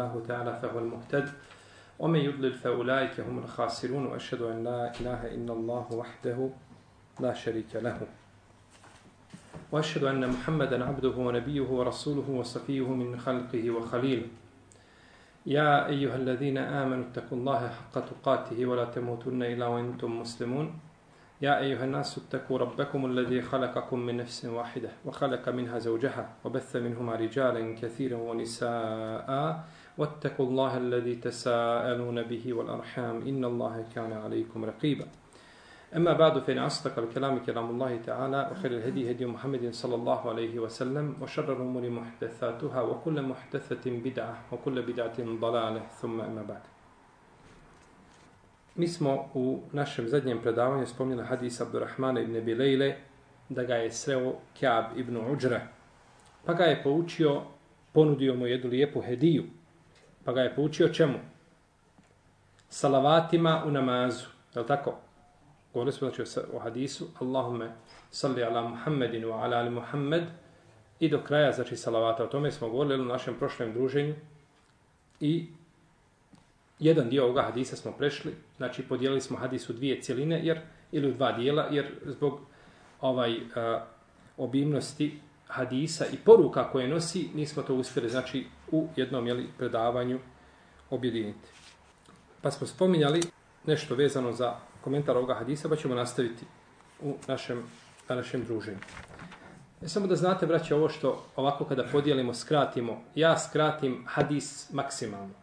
الله تعالى فهو المهتد ومن يضلل فأولئك هم الخاسرون وأشهد أن لا إله إلا الله وحده لا شريك له. وأشهد أن محمدا عبده ونبيه ورسوله وصفيه من خلقه وخليله. يا أيها الذين آمنوا اتقوا الله حق تقاته ولا تموتن إلا وأنتم مسلمون. يا أيها الناس اتقوا ربكم الذي خلقكم من نفس واحدة وخلق منها زوجها وبث منهما رجالا كثيرا ونساء. واتقوا الله الذي تساءلون به والأرحام إن الله كان عليكم رقيبا أما بعد فإن أصدق الكلام كلام الله تعالى وخير الهدي هدي محمد صلى الله عليه وسلم وشر الأمور محدثاتها وكل محدثة بدعة وكل بدعة ضلالة ثم أما بعد Mi smo u našem zadnjem predavanju spomnili hadis Abdurrahmana ibn Bilejle da ga je sreo Kjab ibn Uđra. Pa ga je poučio, ponudio mu jednu lijepu hediju. Pa ga je poučio čemu? Salavatima u namazu. Je li tako? Govorili smo znači o hadisu. Allahume salli ala Muhammedin wa ala ali Muhammed. I do kraja, znači, salavata. O tome smo govorili u našem prošlom druženju. I jedan dio ovoga hadisa smo prešli, znači podijelili smo hadis u dvije cijeline, jer, ili u dva dijela, jer zbog ovaj uh, obimnosti hadisa i poruka koje nosi, nismo to uspjeli, znači, u jednom jeli, predavanju objediniti. Pa smo spominjali nešto vezano za komentar ovoga hadisa, pa ćemo nastaviti u našem, na našem druženju. Ne samo da znate, braće, ovo što ovako kada podijelimo, skratimo, ja skratim hadis maksimalno.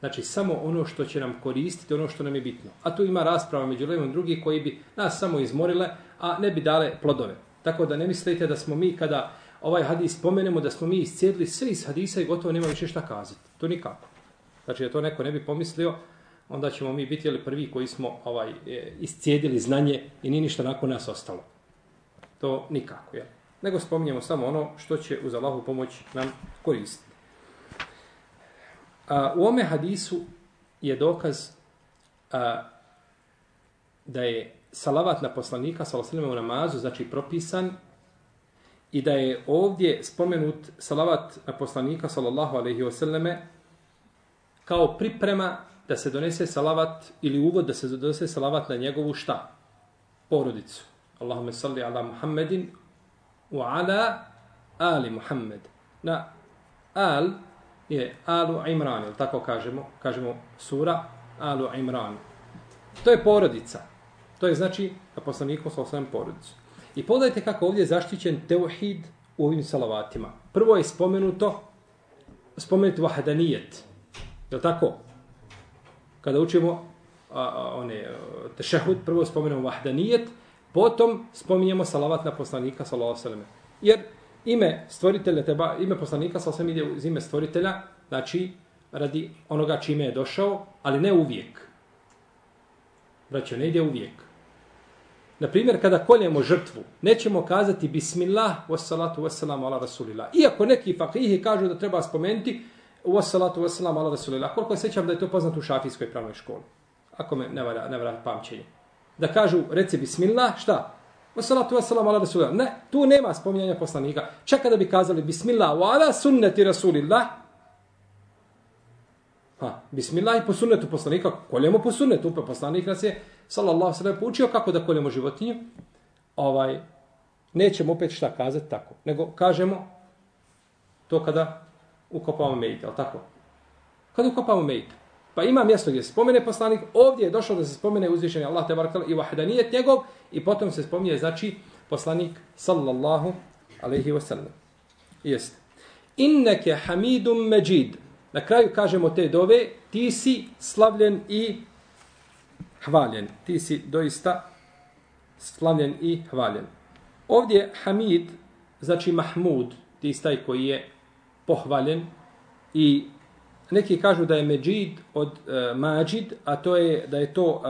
Znači, samo ono što će nam koristiti, ono što nam je bitno. A tu ima rasprava među levom drugi koji bi nas samo izmorile, a ne bi dale plodove. Tako da ne mislite da smo mi, kada ovaj hadis spomenemo, da smo mi iscijedili sve iz hadisa i gotovo nema više šta kazati. To nikako. Znači, da to neko ne bi pomislio, onda ćemo mi biti ali prvi koji smo ovaj e, iscijedili znanje i ni ništa nakon nas ostalo. To nikako, je. Nego spominjemo samo ono što će uz Allahu pomoć nam koristiti. A, u ome hadisu je dokaz a, da je salavat na poslanika sallallahu u namazu znači propisan i da je ovdje spomenut salavat na poslanika sallallahu alejhi ve selleme kao priprema da se donese salavat ili uvod da se donese salavat na njegovu šta porodicu Allahumma salli ala Muhammedin wa ala ali Muhammed na al je Alu Imran, ili tako kažemo, kažemo sura Alu Imran. To je porodica. To je znači na poslaniku sa osam porodicu. I pogledajte kako ovdje je zaštićen teuhid u ovim salavatima. Prvo je spomenuto, spomenut vahadanijet. Je li tako? Kada učimo a, a, one, e, tešehud, prvo spomenemo vahadanijet, potom spominjemo salavat na poslanika sa alejhi Jer ime stvoritelja teba, ime poslanika sa osam ide uz ime stvoritelja, znači radi onoga čime je došao, ali ne uvijek. Braćo, ne ide uvijek. Na primjer, kada koljemo žrtvu, nećemo kazati bismillah, wassalatu wassalamu ala rasulillah. Iako neki fakihi kažu da treba spomenuti wassalatu wassalamu ala rasulillah. Koliko sećam da je to poznato u šafijskoj pravnoj školi. Ako me ne vara, ne vara pamćenje. Da kažu, reci bismillah, šta? Wassalatu wassalamu ala rasulillah. Ne, tu nema spominjanja poslanika. Čak kada bi kazali bismillah wa ala sunnati rasulillah. Ha, bismillah i po sunnetu poslanika. Koljemo po sunnetu. Pa poslanik nas je, sallallahu sallam, poučio kako da koljemo životinju. Ovaj, nećemo opet šta kazati tako. Nego kažemo to kada ukopamo mejte, ali tako? Kada ukopamo mejte. Pa ima mjesto gdje se spomene poslanik, ovdje je došlo da se spomene uzvišenje Allah te barakala i vahidanijet njegov i potom se spominje znači poslanik sallallahu alaihi wasallam. Jeste. Inneke hamidum međid. Na kraju kažemo te dove, ti si slavljen i hvaljen. Ti si doista slavljen i hvaljen. Ovdje hamid znači mahmud, ti staj koji je pohvaljen i neki kažu da je međid od uh, mađid, a to je da je to uh,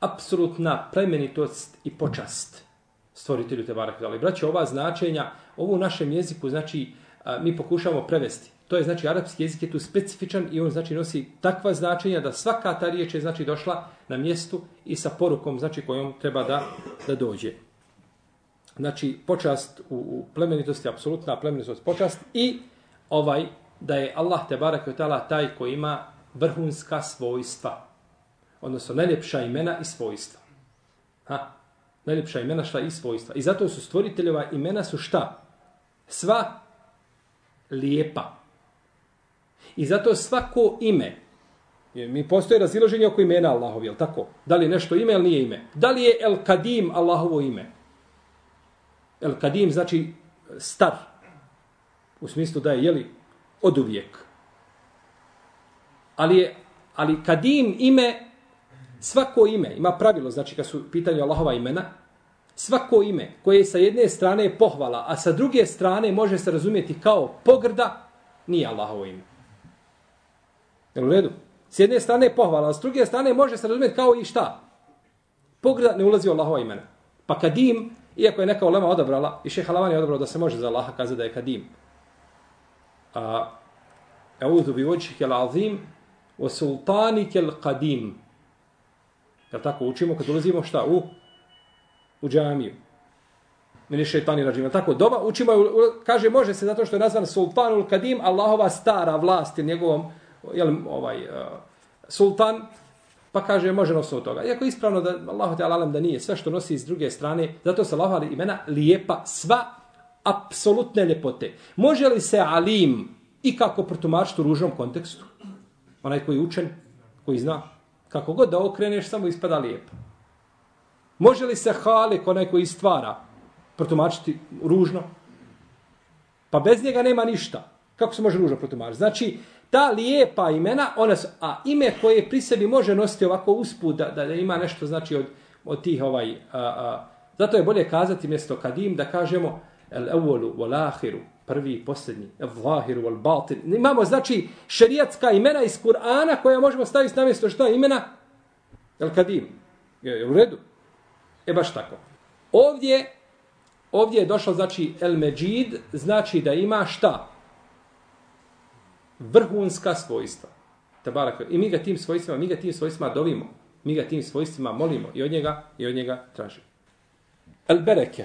apsolutna plemenitost i počast stvoritelju te. Ali braće, ova značenja, ovo u našem jeziku, znači, uh, mi pokušamo prevesti. To je, znači, arapski jezik je tu specifičan i on, znači, nosi takva značenja da svaka ta riječ je, znači, došla na mjestu i sa porukom, znači, kojom treba da, da dođe. Znači, počast u, u plemenitosti, apsolutna plemenitost, počast i ovaj da je Allah te barak i taj koji ima vrhunska svojstva. Odnosno, najljepša imena i svojstva. Ha? Najljepša imena šta i svojstva. I zato su stvoriteljeva imena su šta? Sva lijepa. I zato svako ime, mi postoje raziloženje oko imena Allahovi, je tako? Da li je nešto ime ili nije ime? Da li je El Kadim Allahovo ime? El Kadim znači star. U smislu da je, jeli, od uvijek. Ali, je, ali Kadim ime, svako ime, ima pravilo, znači kad su pitanje Allahova imena, svako ime koje sa jedne strane je pohvala, a sa druge strane može se razumjeti kao pogrda, nije Allahovo ime. Jel u redu? S jedne strane je pohvala, a s druge strane može se razumjeti kao i šta? Pogreda ne ulazi u Allahova imena. Pa kadim, iako je neka ulema odabrala, i šeha Lavan je odabrao da se može za Allaha kazati da je kadim. A, Euzu bi vođih jel azim, o sultanik jel kadim. Jel tako učimo kad ulazimo šta? U, u džamiju. Meni šeitani rađima. Tako, doba učimo, kaže, može se zato što je nazvan sultanul kadim, Allahova stara vlast je njegovom, jel, ovaj, uh, sultan, pa kaže, može nositi od toga. Iako ispravno da Allah te alalem da nije sve što nosi iz druge strane, zato se Allah imena lijepa, sva apsolutne ljepote. Može li se alim i kako protumačiti u ružnom kontekstu? Onaj koji je učen, koji zna, kako god da okreneš, samo ispada lijepo. Može li se halik, onaj koji stvara, protumačiti ružno? Pa bez njega nema ništa. Kako se može ružno protumačiti? Znači, ta lijepa imena, ona su, a ime koje pri sebi može nositi ovako usput, da, da ima nešto znači od, od tih ovaj, a, a, zato je bolje kazati mjesto kadim da kažemo el evolu, wal ahiru, prvi i posljednji, el zahiru, wal batin. Imamo znači šerijatska imena iz Kur'ana koja možemo staviti na mjesto šta imena? El kadim. Je, je u redu? E baš tako. Ovdje, ovdje je došlo znači el međid, znači da ima šta? Vrhunska svojstva. Tabarak. I mi ga tim svojstvima, mi ga tim svojstvima dovimo. Mi ga tim svojstvima molimo i od njega i od njega tražimo. El bereke.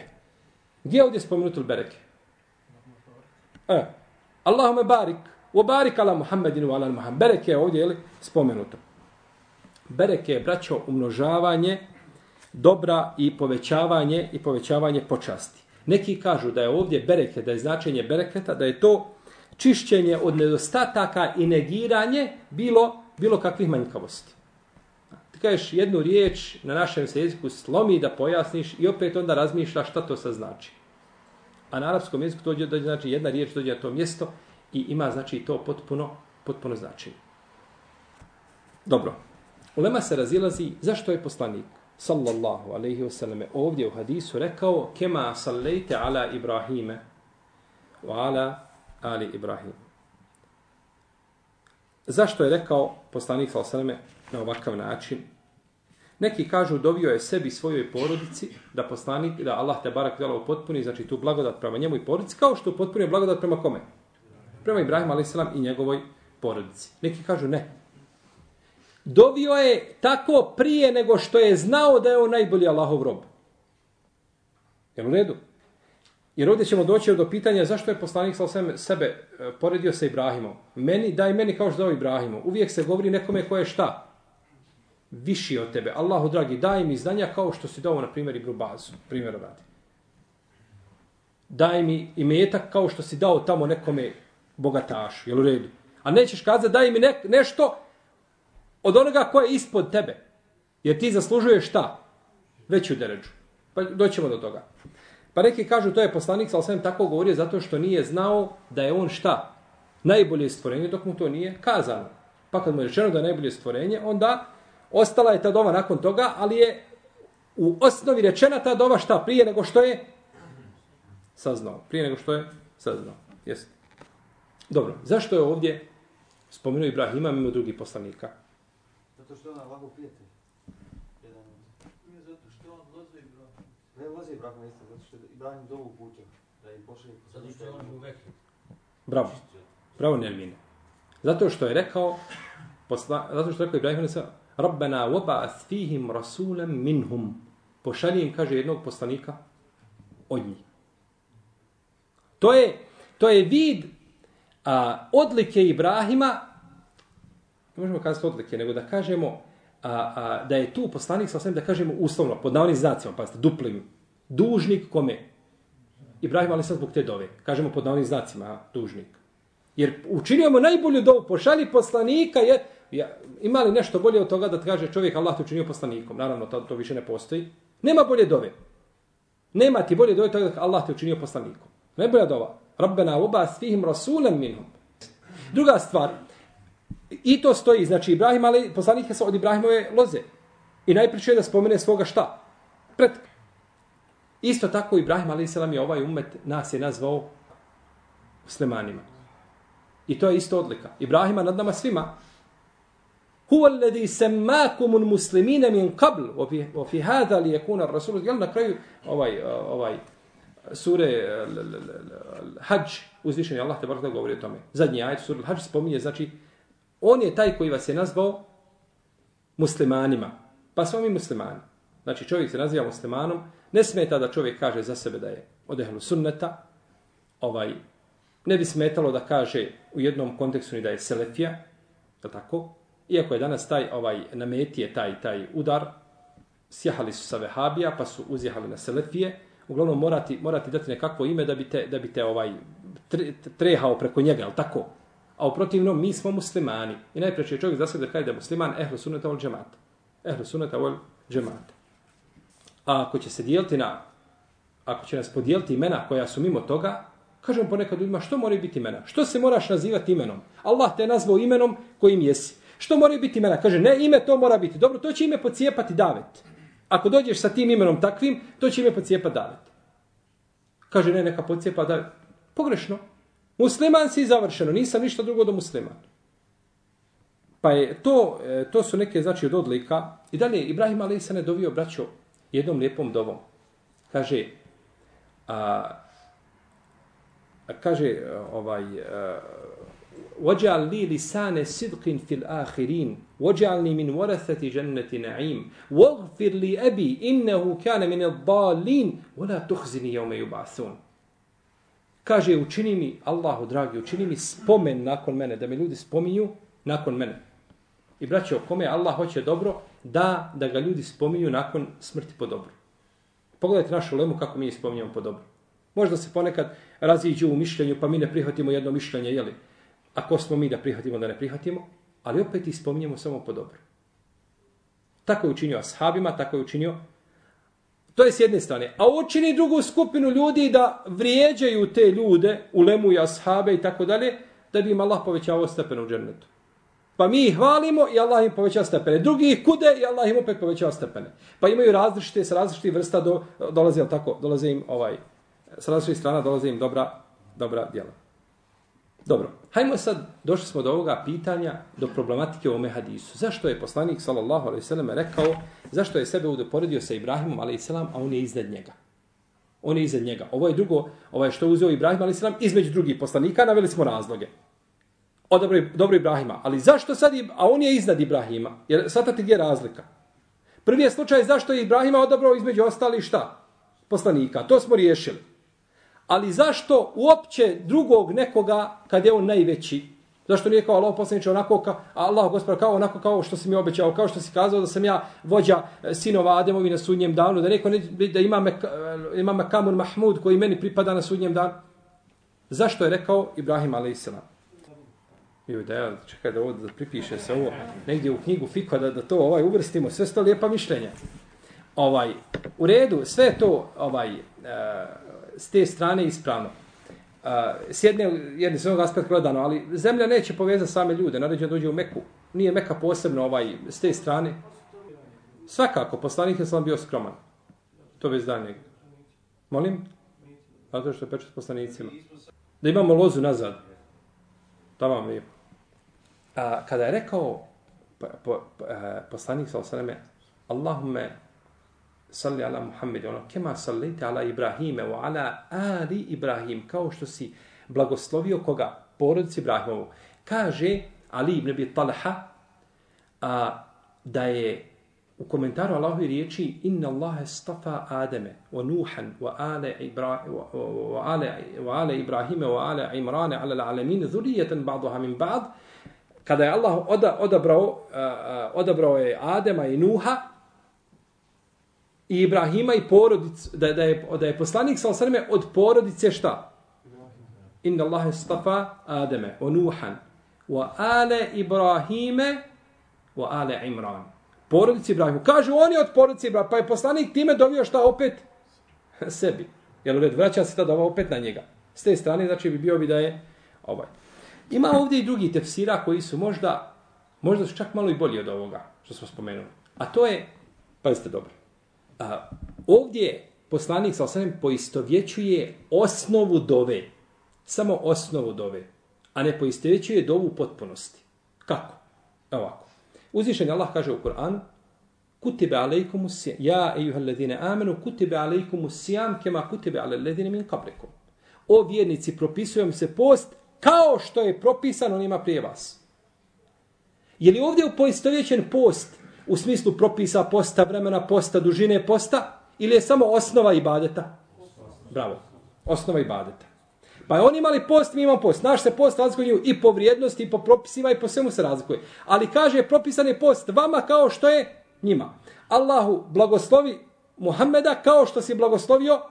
Gdje je ovdje spomenuto el bereke? E. Allahume barik. U barik ala Muhammedinu ala Muhammed. Bereke je ovdje jeli, spomenuto. Bereke je, braćo, umnožavanje dobra i povećavanje i povećavanje počasti. Neki kažu da je ovdje bereke, da je značenje bereketa, da je to čišćenje od nedostataka i negiranje bilo bilo kakvih manjkavosti. Ti kažeš jednu riječ na našem se jeziku slomi da pojasniš i opet onda razmišljaš šta to sa znači. A na arapskom jeziku to dođe, znači jedna riječ dođe na to mjesto i ima znači to potpuno potpuno značenje. Dobro. Ulema se razilazi zašto je poslanik sallallahu alejhi ve selleme ovdje u hadisu rekao kema sallejte ala Ibrahime wa ala Ali Ibrahim. Zašto je rekao poslanik Salasaleme na ovakav način? Neki kažu dovio je sebi svojoj porodici da poslanik, da Allah te barak dala u potpuni, znači tu blagodat prema njemu i porodici, kao što potpunio blagodat prema kome? Prema Ibrahim a.s. i njegovoj porodici. Neki kažu ne. Dovio je tako prije nego što je znao da je on najbolji Allahov rob. Jel u redu? Jer ovdje ćemo doći do pitanja zašto je poslanik sa sebe e, poredio sa Ibrahimom. Meni, daj meni kao što dao Ibrahimu. Uvijek se govori nekome ko je šta? Viši od tebe. Allahu dragi, daj mi znanja kao što si dao, na primjer, Ibru Bazu. Primjer radi. Daj mi imetak kao što si dao tamo nekome bogatašu. Jel u redu? A nećeš kazati daj mi ne, nešto od onoga ko je ispod tebe. Jer ti zaslužuješ šta? Veću deređu. Pa doćemo do toga. Pa neki kažu to je poslanik, ali sam tako govorio zato što nije znao da je on šta? Najbolje stvorenje dok mu to nije kazano. Pa kad mu je rečeno da je najbolje stvorenje, onda ostala je ta dova nakon toga, ali je u osnovi rečena ta dova šta prije nego što je saznao. Prije nego što je saznao. Jeste. Dobro, zašto je ovdje spomenuo Ibrahima mimo drugih poslanika? Zato što je ona ovako prijatelj. Ne vozi Ibrahim isto, zato što Ibrahim dovu puća, da im pošalje Zato što je on u vehi. Bravo. Bravo, Nermine. Zato što je rekao, posla, zato što je rekao Ibrahim, Rabbena waba'ath fihim rasulem minhum. Pošalji im, kaže, jednog poslanika od njih. To je, to je vid A odlike Ibrahima, ne možemo kazati odlike, nego da kažemo a, a, da je tu poslanik sa da kažemo uslovno, pod navodnim znacima, pazite, duplim, dužnik kome? Ibrahim ali sad zbog te dove. Kažemo pod navodnim znacima, a, dužnik. Jer učinio mu najbolju dovu, pošali poslanika, je, ja, ima li nešto bolje od toga da kaže čovjek Allah te učinio poslanikom? Naravno, to, to više ne postoji. Nema bolje dove. Nema ti bolje dove toga da Allah te učinio poslanikom. Najbolja dova. Rabbena ubas fihim rasulem minhum. Druga stvar, i to stoji, znači Ibrahim, ali poslanik je od Ibrahimove loze. I najpriče je da spomene svoga šta? Pred. Isto tako Ibrahim, a.s. je ovaj umet, nas je nazvao muslimanima. I to je isto odlika. Ibrahima nad nama svima. Huwa alladhi sammakum muslimina min qabl wa fi wa fi hadha li yakuna ar-rasul jel na kraju ovaj eh, ovaj sure eh, Hadž uzvišeni Allah te barek govori o tome. Zadnji ajet sure Hadž spominje znači on je taj koji vas je nazvao muslimanima. Pa smo mi muslimani. Znači čovjek se naziva muslimanom, ne smeta da čovjek kaže za sebe da je od ehlu sunneta, ovaj, ne bi smetalo da kaže u jednom kontekstu ni da je selefija, je tako? Iako je danas taj ovaj nametije taj taj udar, sjahali su sa vehabija, pa su uzjehali na selefije, uglavnom morati, morati dati nekakvo ime da bi te, da bi te ovaj trehao preko njega, je tako? A u protivnom, mi smo muslimani. I najpreće je čovjek za sebe da kaže da je musliman ehlu sunneta vol džemata. Ehlu sunneta vol džemata. A ako će se dijeliti na, ako će nas podijeliti imena koja su mimo toga, kažem ponekad ljudima, što mora biti imena? Što se moraš nazivati imenom? Allah te je nazvao imenom kojim jesi. Što mora biti imena? Kaže, ne, ime to mora biti. Dobro, to će ime pocijepati davet. Ako dođeš sa tim imenom takvim, to će ime pocijepati davet. Kaže, ne, neka pocijepa davet. Pogrešno. Musliman si završeno, nisam ništa drugo do musliman. Pa je to, e, to su neke znači od odlika. I dalje, Ibrahim Ali se ne dovio braćo jednom lijepom dovom. Kaže, a, a kaže ovaj, وَجَعَلْ لِي لِسَانَ صِدْقٍ فِي الْآخِرِينَ وَجَعَلْنِي مِنْ وَرَثَةِ جَنَّةِ نَعِيمٍ وَغْفِرْ لِي أَبِي إِنَّهُ كَانَ مِنَ الضَّالِينَ وَلَا تُخْزِنِي يَوْمَ يُبْعَثُونَ Kaže, učini mi, Allahu dragi, učini mi spomen nakon mene, da me ljudi spominju nakon mene. I braćo, kome Allah hoće dobro, da, da ga ljudi spominju nakon smrti po dobro. Pogledajte našu lemu kako mi spominjamo po dobro. Možda se ponekad raziđu u mišljenju, pa mi ne prihvatimo jedno mišljenje, jeli? A ko smo mi da prihvatimo, da ne prihvatimo? Ali opet ih spominjemo samo po dobro. Tako je učinio ashabima, tako je učinio To je s jedne strane. A učini drugu skupinu ljudi da vrijeđaju te ljude, ulemu i ashabe i tako dalje, da bi im Allah povećavao stepen u džernetu. Pa mi ih hvalimo i Allah im povećava stepene. Drugi ih kude i Allah im opet povećava stepene. Pa imaju različite, s različitih vrsta do, dolaze, jel tako, dolaze im ovaj, s različitih strana dolaze im dobra, dobra djela. Dobro, hajmo sad, došli smo do ovoga pitanja, do problematike u ome hadisu. Zašto je poslanik, sallallahu alaihi sallam, rekao, zašto je sebe udoporedio sa Ibrahimom, alaihi sallam, a on je iznad njega? On je iznad njega. Ovo je drugo, ovo je što je uzeo Ibrahim, alaihi sallam, između drugih poslanika, naveli smo razloge. O dobro, dobro Ibrahima. Ali zašto sad, a on je iznad Ibrahima? Jer sad ti gdje je razlika? Prvi je slučaj zašto je Ibrahima odabrao između ostali šta? Poslanika. To smo riješili. Ali zašto uopće drugog nekoga kad je on najveći? Zašto nije kao Allah poslaniče onako kao Allah gospodar kao onako kao što si mi obećao, kao što si kazao da sam ja vođa e, sinova Ademovi na sudnjem danu, da neko ne, da ima me, e, ima me Kamun Mahmud koji meni pripada na sudnjem danu. Zašto je rekao Ibrahim alejselam? Bio da ja čekaj da ovo da pripiše se ovo negdje u knjigu Fikva da, da to ovaj uvrstimo, sve sto lijepa mišljenja. Ovaj, u redu, sve to ovaj, uh, s te strane ispravno. Uh, s jedne, jedne svog aspekta gledano, ali zemlja neće povezati same ljude, naređeno dođe u Meku. Nije Meka posebno ovaj, s te strane. Svakako, poslanik je sam bio skroman. To bez danjeg. Molim? Zato što je pečat poslanicima. Da imamo lozu nazad. Tamam lijepo. A, kada je rekao po, po, po, e, poslanik sa osaname, Allahumme salli ala Muhammed, ono, kema sallite ala Ibrahime, wa ala ali Ibrahim, kao što si blagoslovio koga? Porodici Ibrahimovu. Kaže Ali ibn Abi Talha a, da je u komentaru Allahove riječi inna Allahe stafa Ademe wa Nuhan wa ale, Ibra, wa, wa, ale, wa ale Ibrahime wa ale Imrane ala alamin zurijetan ba'duha min ba'd kada je Allah oda, odabrao uh, odabrao je Adema i Nuha i Ibrahima i porodicu da, da, je, da je poslanik sa osrme od porodice šta? Inna Allahe stafa Ademe wa Nuhan wa ale Ibrahime wa ale Imran. porodici Ibrahimu. Kažu oni od porodice Ibrahima, pa je poslanik time dovio šta opet? Sebi. Jel u redu, vraća se tada opet na njega. S te strane, znači bi bio bi da je ovaj. Ima ovdje i drugi tefsira koji su možda, možda su čak malo i bolji od ovoga što smo spomenuli. A to je, pazite dobro, a, ovdje poslanik sa osanem poistovjećuje osnovu dove. Samo osnovu dove. A ne poistovjećuje dovu potpunosti. Kako? Ovako. Uzvišen Allah kaže u Kur'anu Kutibe alejkum. Ja, ejuha alladine amenu, kutibe alejkum usijam kema kutibe ale alladine min kablikum. O vjernici, propisujem se post kao što je propisan onima prije vas. Je li ovdje poistovjećen post u smislu propisa posta, vremena posta, dužine posta ili je samo osnova ibadeta? Bravo. Osnova ibadeta. Pa oni imali post, mi imamo post. Naš se post razlikuje i po vrijednosti, i po propisima, i po svemu se razlikuje. Ali kaže, propisan je post vama kao što je njima. Allahu blagoslovi Muhammeda kao što si blagoslovio,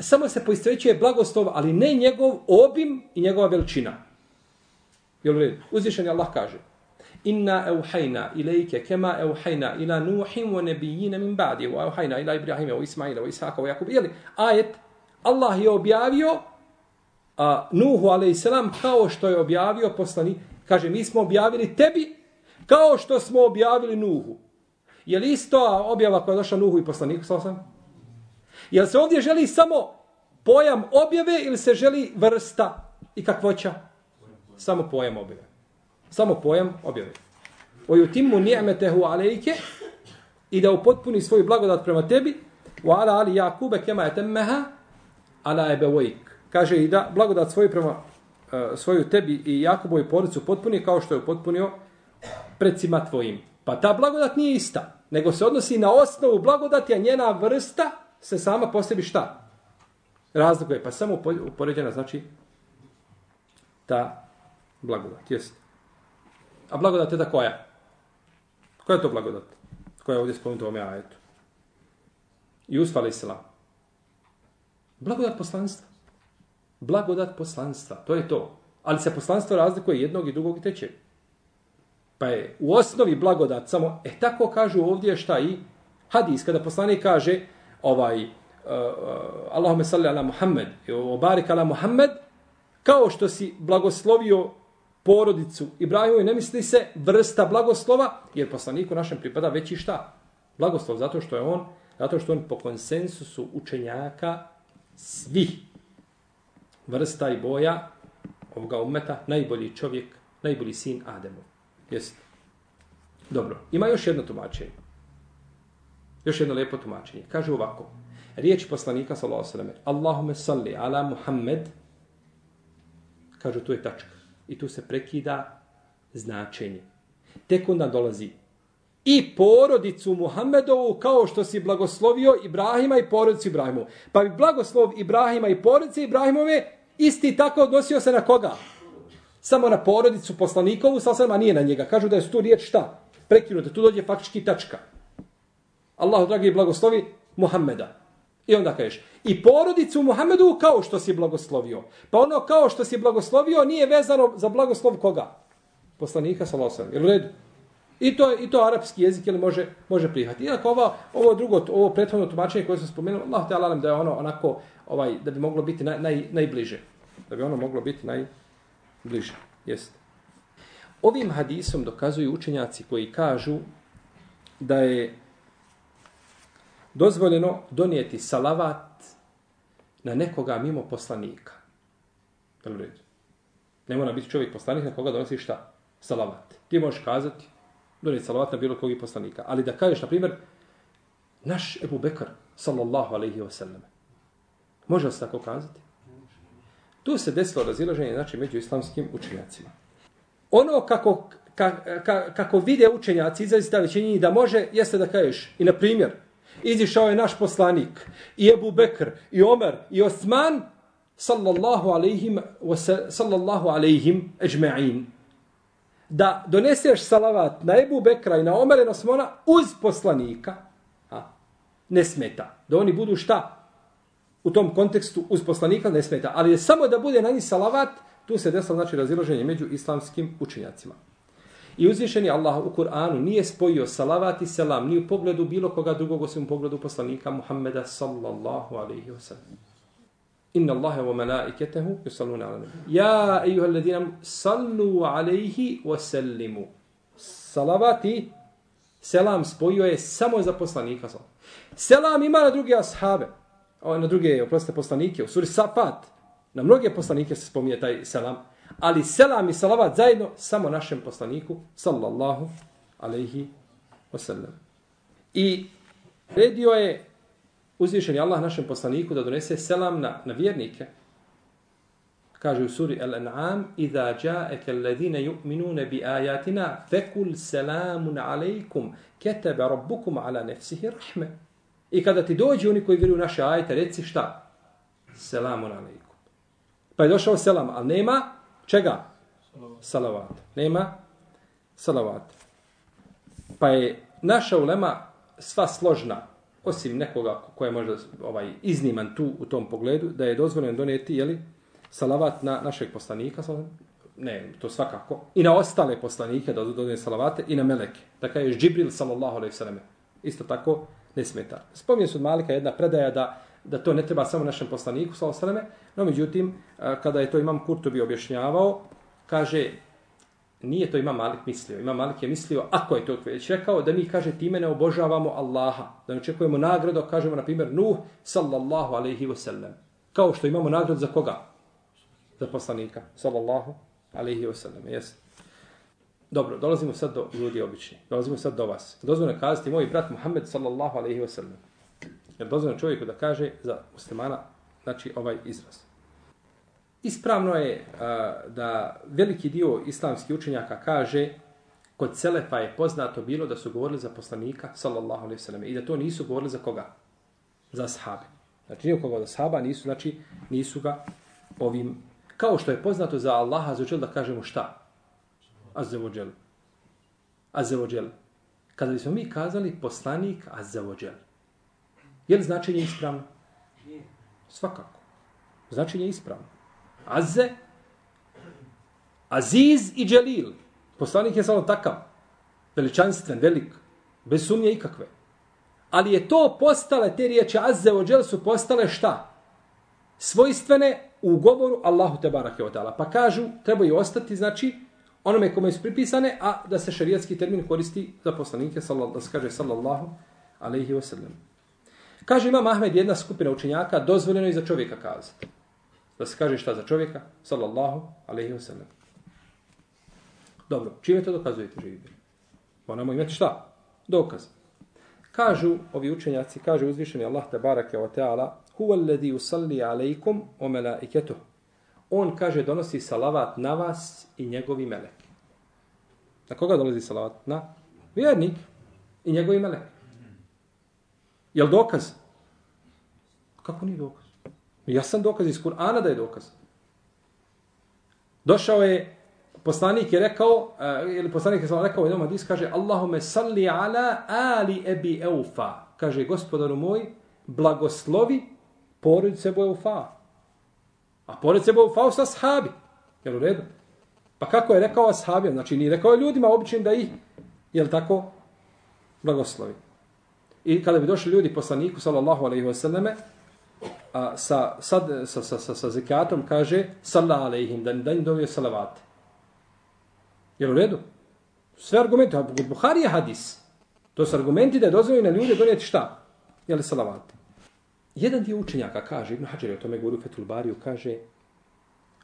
samo se poistovećuje blagoslov, ali ne njegov obim i njegova veličina. Jel red? Uzvišen je Allah kaže, Inna euhajna ilajke kema euhajna ila nuhim wa nebijina min badi, wa euhajna ila Ibrahime, wa Ismaila, wa Isaka, wa Jakub. Jeli, ajet, Allah je objavio a, Nuhu a.s. kao što je objavio poslani, kaže mi smo objavili tebi kao što smo objavili Nuhu. Je li isto objava koja je došla Nuhu i poslaniku sa osam? Jel se ovdje želi samo pojam objave ili se želi vrsta i kakvoća? Samo pojam objave. Samo pojam objave. O timu ni'metehu alejke i da upotpuni svoju blagodat prema tebi wa ala ali Jakube kema etemmeha ala ebevojk kaže i da blagodat svoju prema uh, svoju tebi i Jakobovoj porodicu potpuni kao što je potpunio predsima tvojim. Pa ta blagodat nije ista, nego se odnosi na osnovu blagodati, a njena vrsta se sama po sebi šta? Razlikuje, pa samo upoređena znači ta blagodat. Jest. A blagodat je da koja? Koja je to blagodat? Koja je ovdje spomenuta u ovome ajetu? Jusuf islam. Blagodat poslanstva blagodat poslanstva. To je to. Ali se poslanstvo razlikuje jednog i drugog i trećeg. Pa je u osnovi blagodat samo, e tako kažu ovdje šta i hadis, kada poslanik kaže ovaj, uh, uh Allahume salli ala Muhammed, obarik ala Muhammed, kao što si blagoslovio porodicu Ibrahimu i ne misli se vrsta blagoslova, jer poslaniku našem pripada veći šta? Blagoslov, zato što je on, zato što on po konsensusu učenjaka svih vrsta i boja ovoga umeta, najbolji čovjek, najbolji sin Ademov jest Dobro, ima još jedno tumačenje. Još jedno lijepo tumačenje. Kaže ovako. Riječ poslanika, sallallahu sallam, Allahume salli ala Muhammed, kažu tu je tačka. I tu se prekida značenje. Tek onda dolazi i porodicu Muhammedovu kao što si blagoslovio Ibrahima i porodicu Ibrahimu. Pa bi blagoslov Ibrahima i porodice Ibrahimove isti tako odnosio se na koga? Samo na porodicu poslanikovu, sa a nije na njega. Kažu da je tu riječ šta? Prekinuta, tu dođe faktički tačka. Allahu dragi blagoslovi Muhammeda. I onda kažeš, i porodicu Muhammedu kao što si blagoslovio. Pa ono kao što si blagoslovio nije vezano za blagoslov koga? Poslanika, sa alejhi Jel u redu? I to i to arapski jezik ili može može prihvatiti. Iako ovo ovo drugo ovo prethodno tumačenje koje sam spomenuo, Allah te alam da je ono onako ovaj da bi moglo biti naj, naj, najbliže. Da bi ono moglo biti najbliže. Jeste. Ovim hadisom dokazuju učenjaci koji kažu da je dozvoljeno donijeti salavat na nekoga mimo poslanika. Dobro. Ne mora biti čovjek poslanik na koga donosi šta? Salavat. Ti možeš kazati donijeti salavat na bilo kog poslanika. Ali da kažeš, na primjer, naš Ebu Bekar, sallallahu alaihi wa sallam, može li se tako kazati? Tu se desilo razilaženje znači, među islamskim učenjacima. Ono kako ka, ka, kako vide učenjaci, izrazita većini da može, jeste da kažeš. I na primjer, izišao je naš poslanik, i Ebu Bekr, i Omer, i Osman, sallallahu alaihim, sallallahu alaihim, ejma'in Da doneseš salavat na Ebu Bekra i na Omer i na Osmana uz poslanika, a, ne smeta. Da oni budu šta? U tom kontekstu uz poslanika ne smeta. Ali je samo da bude na njih salavat, tu se desilo znači razilaženje među islamskim učenjacima. I uzvišeni Allah u Kur'anu nije spojio salavat i selam ni u pogledu bilo koga drugog osim u pogledu poslanika Muhammeda sallallahu alaihi wa sallam. Inna Allahe wa malaiketehu yusalluna ala nabi. Ja, ejuha alladina, sallu alaihi wa sallimu. Salavat i selam spojio je samo za poslanika. Selam ima na druge ashabe. Na druge, oprostite, poslanike. U suri Safat. Na mnoge poslanike se spominje taj selam ali selam i salavat zajedno samo našem poslaniku, sallallahu alaihi wasallam. I redio je uzvišeni Allah našem poslaniku da donese selam na, na vjernike. Kaže u suri Al-An'am, Iza ja'eke alladhina yu'minune bi ajatina, fekul selamun alaikum, ketebe rabbukum ala nefsihi rahme. I kada ti dođe oni koji vjeruju naše ajete, reci šta? Selamun alaikum. Pa je došao selam, ali nema Čega? Salavat. Nema salavat. Pa je naša ulema sva složna, osim nekoga koja je možda ovaj, izniman tu u tom pogledu, da je dozvoljeno donijeti jeli, salavat na našeg poslanika, ne, to svakako, i na ostale poslanike da dodane salavate, i na meleke. Da je Džibril, sallallahu alaihi sallam, isto tako ne smeta. Spominje se od Malika jedna predaja da da to ne treba samo našem poslaniku, sallallahu alejhi no međutim, kada je to imam Kurtobi objašnjavao, kaže, nije to imam Malik mislio. Imam Malik je mislio, ako je to već rekao, da mi, kaže, time ne obožavamo Allaha. Da ne očekujemo nagradu, kažemo, na primjer, Nuh, sallallahu alaihi wasallam. Kao što imamo nagradu za koga? Za poslanika, sallallahu alaihi wasallam. Jes. Dobro, dolazimo sad do ljudi obični. Dolazimo sad do vas. Dozvoljno kazati, moj brat Muhammed, sallallahu alaihi wasallam. Jer dozvoljeno čovjeku da kaže za muslimana, znači ovaj izraz. Ispravno je a, da veliki dio islamskih učenjaka kaže kod Selefa je poznato bilo da su govorili za poslanika, sallallahu alaihi sallam, i da to nisu govorili za koga? Za sahabe. Znači nije koga za sahaba, nisu, znači nisu ga ovim, kao što je poznato za Allaha, azuđel da kažemo šta? Azzevođel. Azzevođel. Kada bismo mi kazali poslanik Azzevođel, Je li značenje ispravno? Svakako. Značenje je ispravno. Azze, Aziz i Dželil. Poslanik je samo takav. Veličanstven, velik. Bez sumnje ikakve. Ali je to postale, te riječi Azze o Džel su postale šta? Svojstvene u govoru Allahu te barake od Pa kažu, trebaju ostati, znači, onome kome su pripisane, a da se šarijatski termin koristi za poslanike, da se kaže sallallahu alaihi wasallam. sallam. Kaže ima Ahmed jedna skupina učenjaka, dozvoljeno je za čovjeka kazati. Da se kaže šta za čovjeka? Sallallahu alaihi wa sallam. Dobro, čime to dokazujete živi? Moramo imati šta? Dokaz. Kažu ovi učenjaci, kaže uzvišeni Allah te barake wa ta'ala, huwa alladhi yusalli alaykum wa malaikatuh. On kaže donosi salavat na vas i njegovi meleki. Na koga dolazi salavat? Na vjernik i njegovi meleki. Jel dokaz? Kako nije dokaz? Ja sam dokaz iz Kur'ana da je dokaz. Došao je, poslanik je rekao, uh, ili poslanik je rekao u jednom hadisu, kaže Allahume salli ala ali ebi eufa. Kaže, gospodaru moj, blagoslovi porodice bo eufa. A porodice bo eufa su ashabi. Jel u redu? Pa kako je rekao ashabijom? Znači, nije rekao ljudima običnim da ih, jel tako, blagoslovi. I kada bi došli ljudi poslaniku, sallallahu alaihi wasallame, a, sa, sad, sa, sa, sa, sa zekatom, kaže, sallallahu alaihim, da, da im dovio salavate. Jel u redu? Sve argumente, a Buhari je hadis. To su argumenti da je na ljude donijeti šta? Jel salavate? Jedan dio učenjaka kaže, Ibn Hađer je o tome govorio Fethul Bariju, kaže,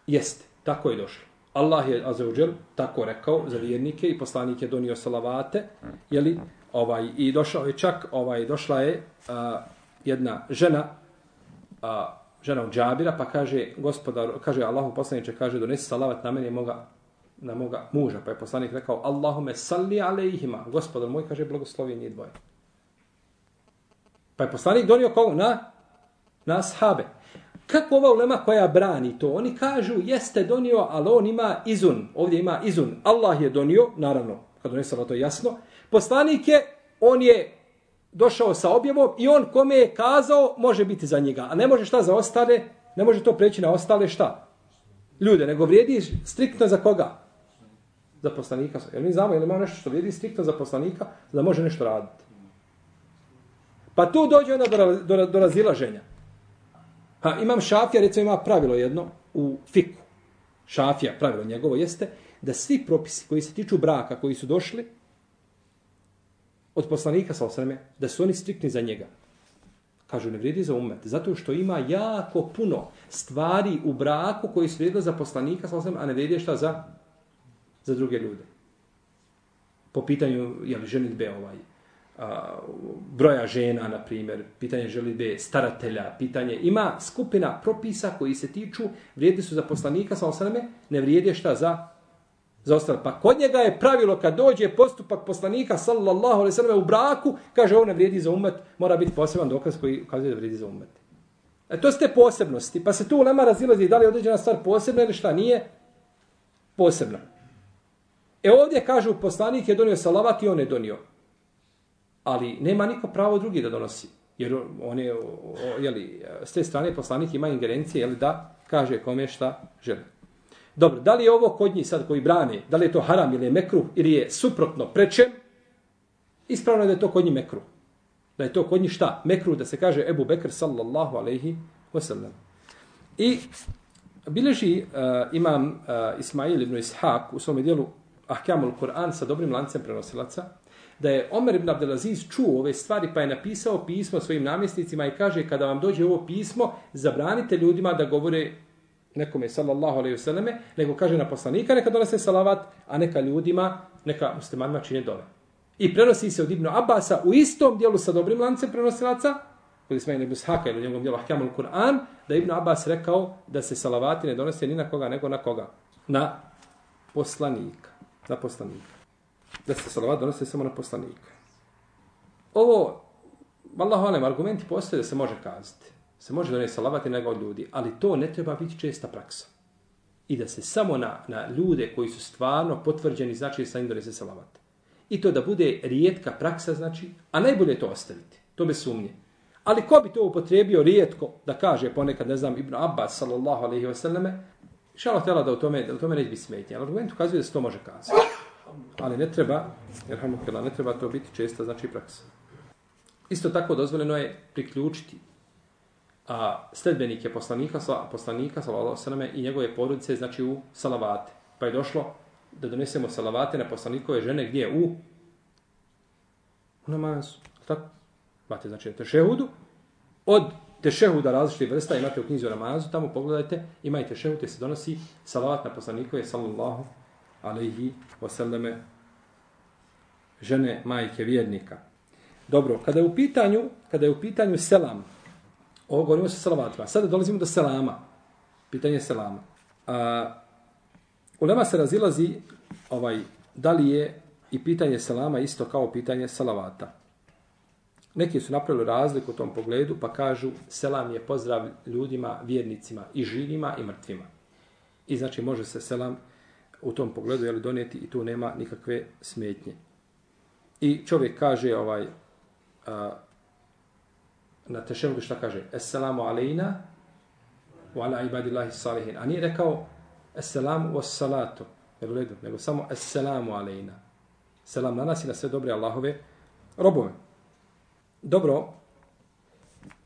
jeste, tako je došlo. Allah je, azzawajal, tako rekao za vjernike i poslanik je donio salavate, jeli, ovaj i došao je čak ovaj došla je a, jedna žena a, žena od Džabira pa kaže gospodar kaže Allahu poslanice kaže donesi salavat na mene moga na moga muža. Pa je poslanik rekao, Allahume salli alejhima. Gospodar moj, kaže, blagoslovi njih dvoje. Pa je poslanik donio kogu? Na, na sahabe. Kako ova ulema koja brani to? Oni kažu, jeste donio, ali on ima izun. Ovdje ima izun. Allah je donio, naravno, kad donese to jasno. Poslanik je, on je došao sa objavom i on kome je kazao, može biti za njega. A ne može šta za ostale, ne može to preći na ostale šta? Ljude, nego vrijedi striktno za koga? Za poslanika. Jel mi znamo, jel ima nešto što vrijedi striktno za poslanika, da može nešto raditi? Pa tu dođe onda do, do, do razilaženja. Pa imam šafija, recimo ima pravilo jedno u fiku. Šafija, pravilo njegovo jeste da svi propisi koji se tiču braka, koji su došli od poslanika sa osreme, da su oni strikni za njega. Kažu, ne vrijedi za umet. Zato što ima jako puno stvari u braku koji su vrijedili za poslanika sa osreme, a ne vrijedi šta za, za druge ljude. Po pitanju, je li ženitbe ovaj, a, broja žena, na primjer, pitanje želitbe staratelja, pitanje, ima skupina propisa koji se tiču, vrijedi su za poslanika sa osreme, ne vrijedi šta za za ostale. Pa kod njega je pravilo kad dođe postupak poslanika sallallahu alejhi ve u braku, kaže ovo ne vrijedi za umet, mora biti poseban dokaz koji kaže da vrijedi za umet. E to ste posebnosti, pa se tu ulema razilazi da li je određena stvar posebna ili šta nije posebna. E ovdje kažu poslanik je donio salavat i on je donio. Ali nema niko pravo drugi da donosi. Jer on je, jeli, s te strane poslanik ima ingerencije, jeli, da kaže kome šta želi. Dobro, da li je ovo kod njih sad koji brane, da li je to haram ili je mekruh ili je suprotno prečem, ispravno je da je to kod njih mekruh. Da je to kod njih šta? Mekruh da se kaže Ebu Bekr sallallahu alaihi wasallam. I bileži uh, imam uh, Ismail ibn Ishaq u svom dijelu Ahkamul Kur'an sa dobrim lancem prenosilaca, da je Omer ibn Abdelaziz čuo ove stvari pa je napisao pismo svojim namjesnicima i kaže kada vam dođe ovo pismo, zabranite ljudima da govore nekome sallallahu alejhi ve selleme, nego kaže na poslanika neka donese salavat, a neka ljudima, neka muslimanima čine dove. I prenosi se od Ibn Abasa u istom dijelu sa dobrim lancem prenosilaca, kod Ismaila Ibn Ishaka ili u njegovom dijelu Ahkamul Kur'an, da Ibn Abbas rekao da se salavati ne donese ni na koga, nego na koga? Na poslanika. Na poslanika. Da se salavat donese samo na poslanika. Ovo, vallahu alem, argumenti postoje da se može kazati se može doneti i na od ljudi, ali to ne treba biti česta praksa. I da se samo na, na ljude koji su stvarno potvrđeni znači sa njim donese salavat. I to da bude rijetka praksa, znači, a najbolje to ostaviti. To bez sumnje. Ali ko bi to upotrebio rijetko da kaže ponekad, ne znam, Ibn Abbas, sallallahu alaihi wa sallame, šalo htjela da u tome, da u tome neće biti smetnje. Ali argument ukazuje da se to može kazati. Ali ne treba, jer ne treba to biti česta, znači, praksa. Isto tako dozvoljeno je priključiti a sledbenike poslanika, sa, poslanika sallallahu i njegove porodice, znači u salavate. Pa je došlo da donesemo salavate na poslanikove žene gdje u u namazu. Tako? Imate znači na tešehudu. Od tešehuda različite vrsta imate u knjizi o namazu, tamo pogledajte, imajte tešehud, se donosi salavat na poslanikove sallallahu alaihi wasallame žene majke vjernika. Dobro, kada je u pitanju, kada je u pitanju selam, Ovo govorimo sa salavatima. Sada dolazimo do selama. Pitanje selama. A, u Lema se razilazi ovaj, da li je i pitanje selama isto kao pitanje salavata. Neki su napravili razliku u tom pogledu pa kažu selam je pozdrav ljudima, vjernicima i živima i mrtvima. I znači može se selam u tom pogledu jeli, donijeti i tu nema nikakve smetnje. I čovjek kaže ovaj a, na tešehudu šta kaže? Assalamu alejna wa ala ibadillahi salihin. A nije rekao Assalamu wa salatu. Jel u redu, nego samo Assalamu alejna. Selam na nas i na sve dobre Allahove robove. Dobro,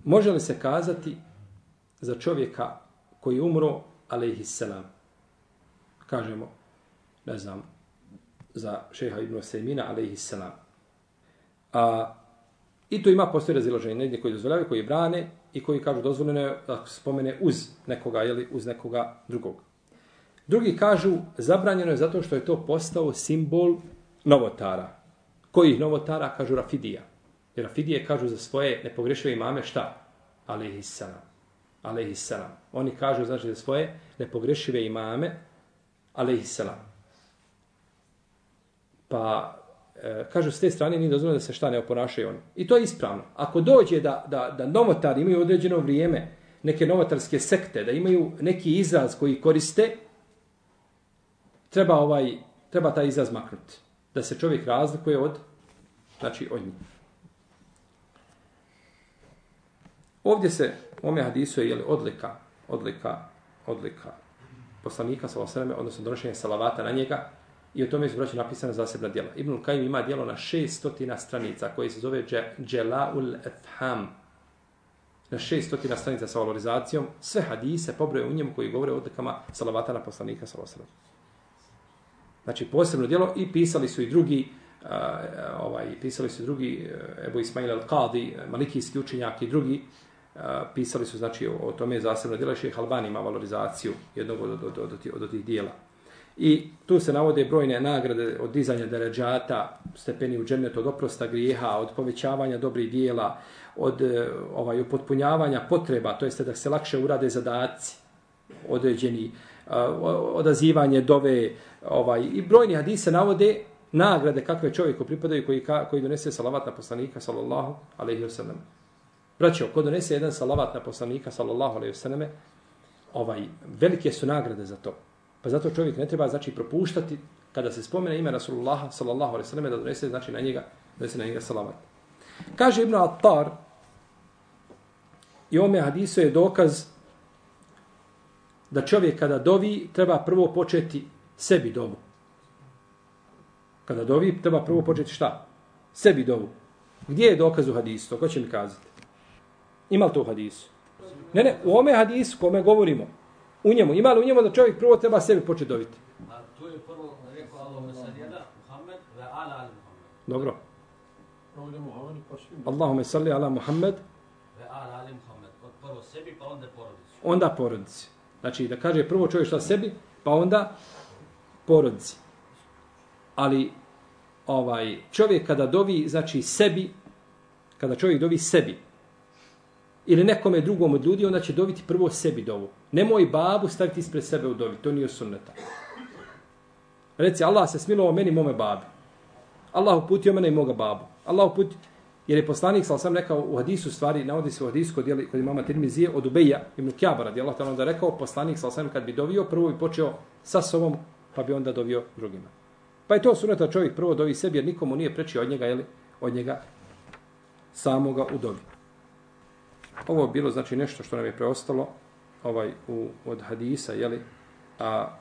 može li se kazati za čovjeka koji umro, alaihi selam? Kažemo, ne znam, za šeha Ibn Sejmina, alaihi selam. A I to ima postoje razilaženje, negdje koji dozvoljavaju, koji brane i koji kažu dozvoljeno je da spomene uz nekoga ili uz nekoga drugog. Drugi kažu zabranjeno je zato što je to postao simbol novotara. Koji novotara? Kažu Rafidija. Jer Rafidije kažu za svoje nepogrešive imame šta? Alehissalam. Alehissalam. Oni kažu znači za svoje nepogrešive imame Alehissalam. Pa, E, kažu, s te strane nije dozvoljeno da se šta ne oponašaju oni. I to je ispravno. Ako dođe da, da, da novotari imaju određeno vrijeme, neke novotarske sekte, da imaju neki izraz koji koriste, treba ovaj treba taj izraz maknuti. Da se čovjek razlikuje od znači od njih. Ovdje se u ome hadisu je jeli, odlika, odlika, odlika poslanika sa odnosno donošenje salavata na njega i o tome je braći napisano zasebna djela. Ibn Kajim ima djelo na 600 stranica koje se zove Dželaul Etham. Na 600 stranica sa valorizacijom sve hadise pobroje u njemu koji govore o odlikama salavata na poslanika sa osreme. Znači posebno djelo i pisali su i drugi uh, ovaj pisali su drugi uh, Ebu Ismail al-Qadi, malikijski učenjak i drugi uh, pisali su znači o, o tome zasebno djela, Šejh Albani ima valorizaciju jednog od, od, od, od, od, od tih djela. I tu se navode brojne nagrade od dizanja deređata, stepeni u džennetu, od oprosta grijeha, od povećavanja dobrih dijela, od e, ovaj, upotpunjavanja potreba, to jeste da se lakše urade zadaci određeni, e, odazivanje dove, ovaj, i brojni hadise navode nagrade kakve čovjeku pripadaju koji, koji donese salavat na poslanika, sallallahu alaihi wa sallam. Braćo, ko donese jedan salavat na poslanika, sallallahu alaihi wa sallam, ovaj, velike su nagrade za to. Pa zato čovjek ne treba, znači, propuštati kada se spomene ime Rasulullah sallallahu alejhi ve sallam, da donese, znači, na njega, donese na njega salavat. Kaže Ibn Attar, i ome hadisu je dokaz da čovjek kada dovi treba prvo početi sebi dovu. Kada dovi treba prvo početi šta? Sebi dovu. Gdje je dokaz u hadisu? To ko će mi kazati? Ima li to u hadisu? Ne, ne, u ome hadisu kome govorimo, u njemu, ima li u njemu da čovjek prvo treba sebi početi doviti? A to je prvo rekao Allah sallijada Muhammed ve ala ali Muhammed. Dobro. Allahume salli ala Muhammed ve ala ali Muhammed. Prvo sebi pa onda porodici. Onda porodici. Znači da kaže prvo čovjek šta sebi, pa onda porodici. Ali ovaj čovjek kada dovi znači sebi, kada čovjek dovi sebi, ili nekome drugom od ljudi, onda će doviti prvo sebi dovu. Nemoj babu staviti ispred sebe u dovi, to nije sunneta. Reci, Allah se smilovao meni mome babi. Allah uputio mene i moga babu. Allah uputio, Jer je poslanik, sal sam rekao u hadisu stvari, navodi se u hadisu kod, kod imama Tirmizije od Ubeja ibn Kjabara, gdje Allah onda rekao, poslanik, sal sam kad bi dovio, prvo bi počeo sa sobom, pa bi onda dovio drugima. Pa je to suneta čovjek prvo dovi sebi, jer nikomu nije prečio od njega, jeli, od njega samoga u dobi. Ovo je bilo znači nešto što nam je preostalo ovaj u, od hadisa, jeli, a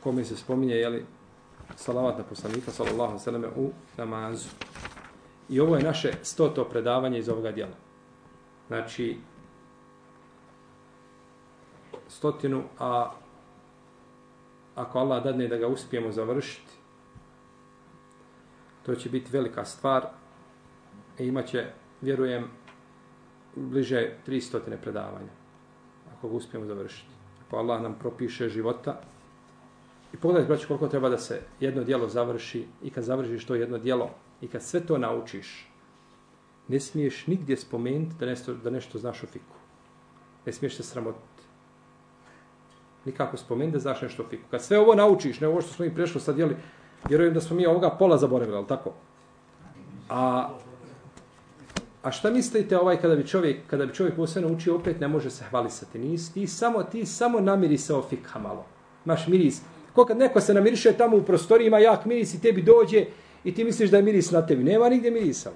kome se spominje, jeli, salavat na poslanika, sallallahu sallam, u namazu. I ovo je naše stoto predavanje iz ovoga dijela. Znači, stotinu, a ako Allah dadne da ga uspijemo završiti, to će biti velika stvar i imaće, vjerujem, bliže 300 predavanja, ako ga uspijemo završiti. Ako Allah nam propiše života, i pogledajte, braći, koliko treba da se jedno dijelo završi i kad završiš to jedno dijelo, I kad sve to naučiš, ne smiješ nigdje spomenuti da nešto, da nešto znaš o fiku. Ne smiješ se sramotiti. Nikako spomenuti da znaš nešto o fiku. Kad sve ovo naučiš, ne ovo što smo mi prešli sad, jeli, vjerujem da smo mi ovoga pola zaboravili, ali tako? A, a šta mislite ovaj kada bi čovjek, kada bi čovjek posve naučio, opet ne može se hvalisati. Nisi, ti samo, ti samo namiri se o fikha malo. Maš miris. Ko kad neko se namiriše tamo u prostoriji, ima jak miris i tebi dođe I ti misliš da je miris na tebi. Nema nigdje mirisa.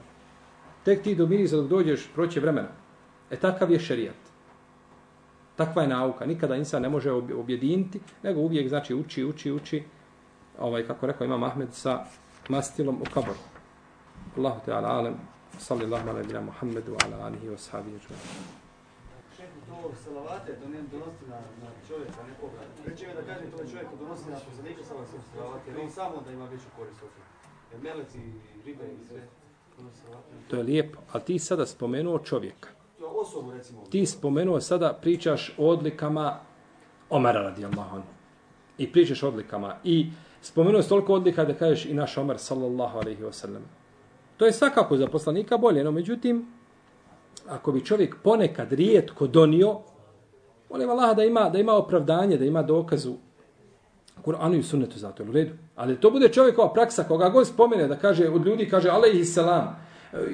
Tek ti do mirisa dok dođeš, proće vremena. E takav je šerijat. Takva je nauka. Nikada insan ne može objediniti, nego uvijek znači uči, uči, uči. Ovaj, kako rekao ima Ahmed sa mastilom u kaboru. Allahu Teala alem. Salli Allahu ala ibina Muhammedu ala alihi wa sahabihi. Šehu, to salavate, to ne donosti na, na čovjeka nekoga. Reći mi da kažem to čovjek donosi na poslanika salavate, jer on samo da ima veću korist od meleci, ribe i sve. To je lijepo, ali ti sada spomenuo čovjeka. Osobu, recimo. Ti spomenuo sada, pričaš o odlikama Omara radijallahu anhu. I pričaš o odlikama. I spomenuo toliko odlika da kažeš i naš Omar sallallahu alaihi wasallam. To je svakako za poslanika bolje, no međutim, ako bi čovjek ponekad rijetko donio, molim Allah da ima, da ima opravdanje, da ima dokazu Kur'anu i sunnetu zato, u redu. Ali to bude čovjekova praksa, koga god spomene da kaže, od ljudi kaže alaihi selam,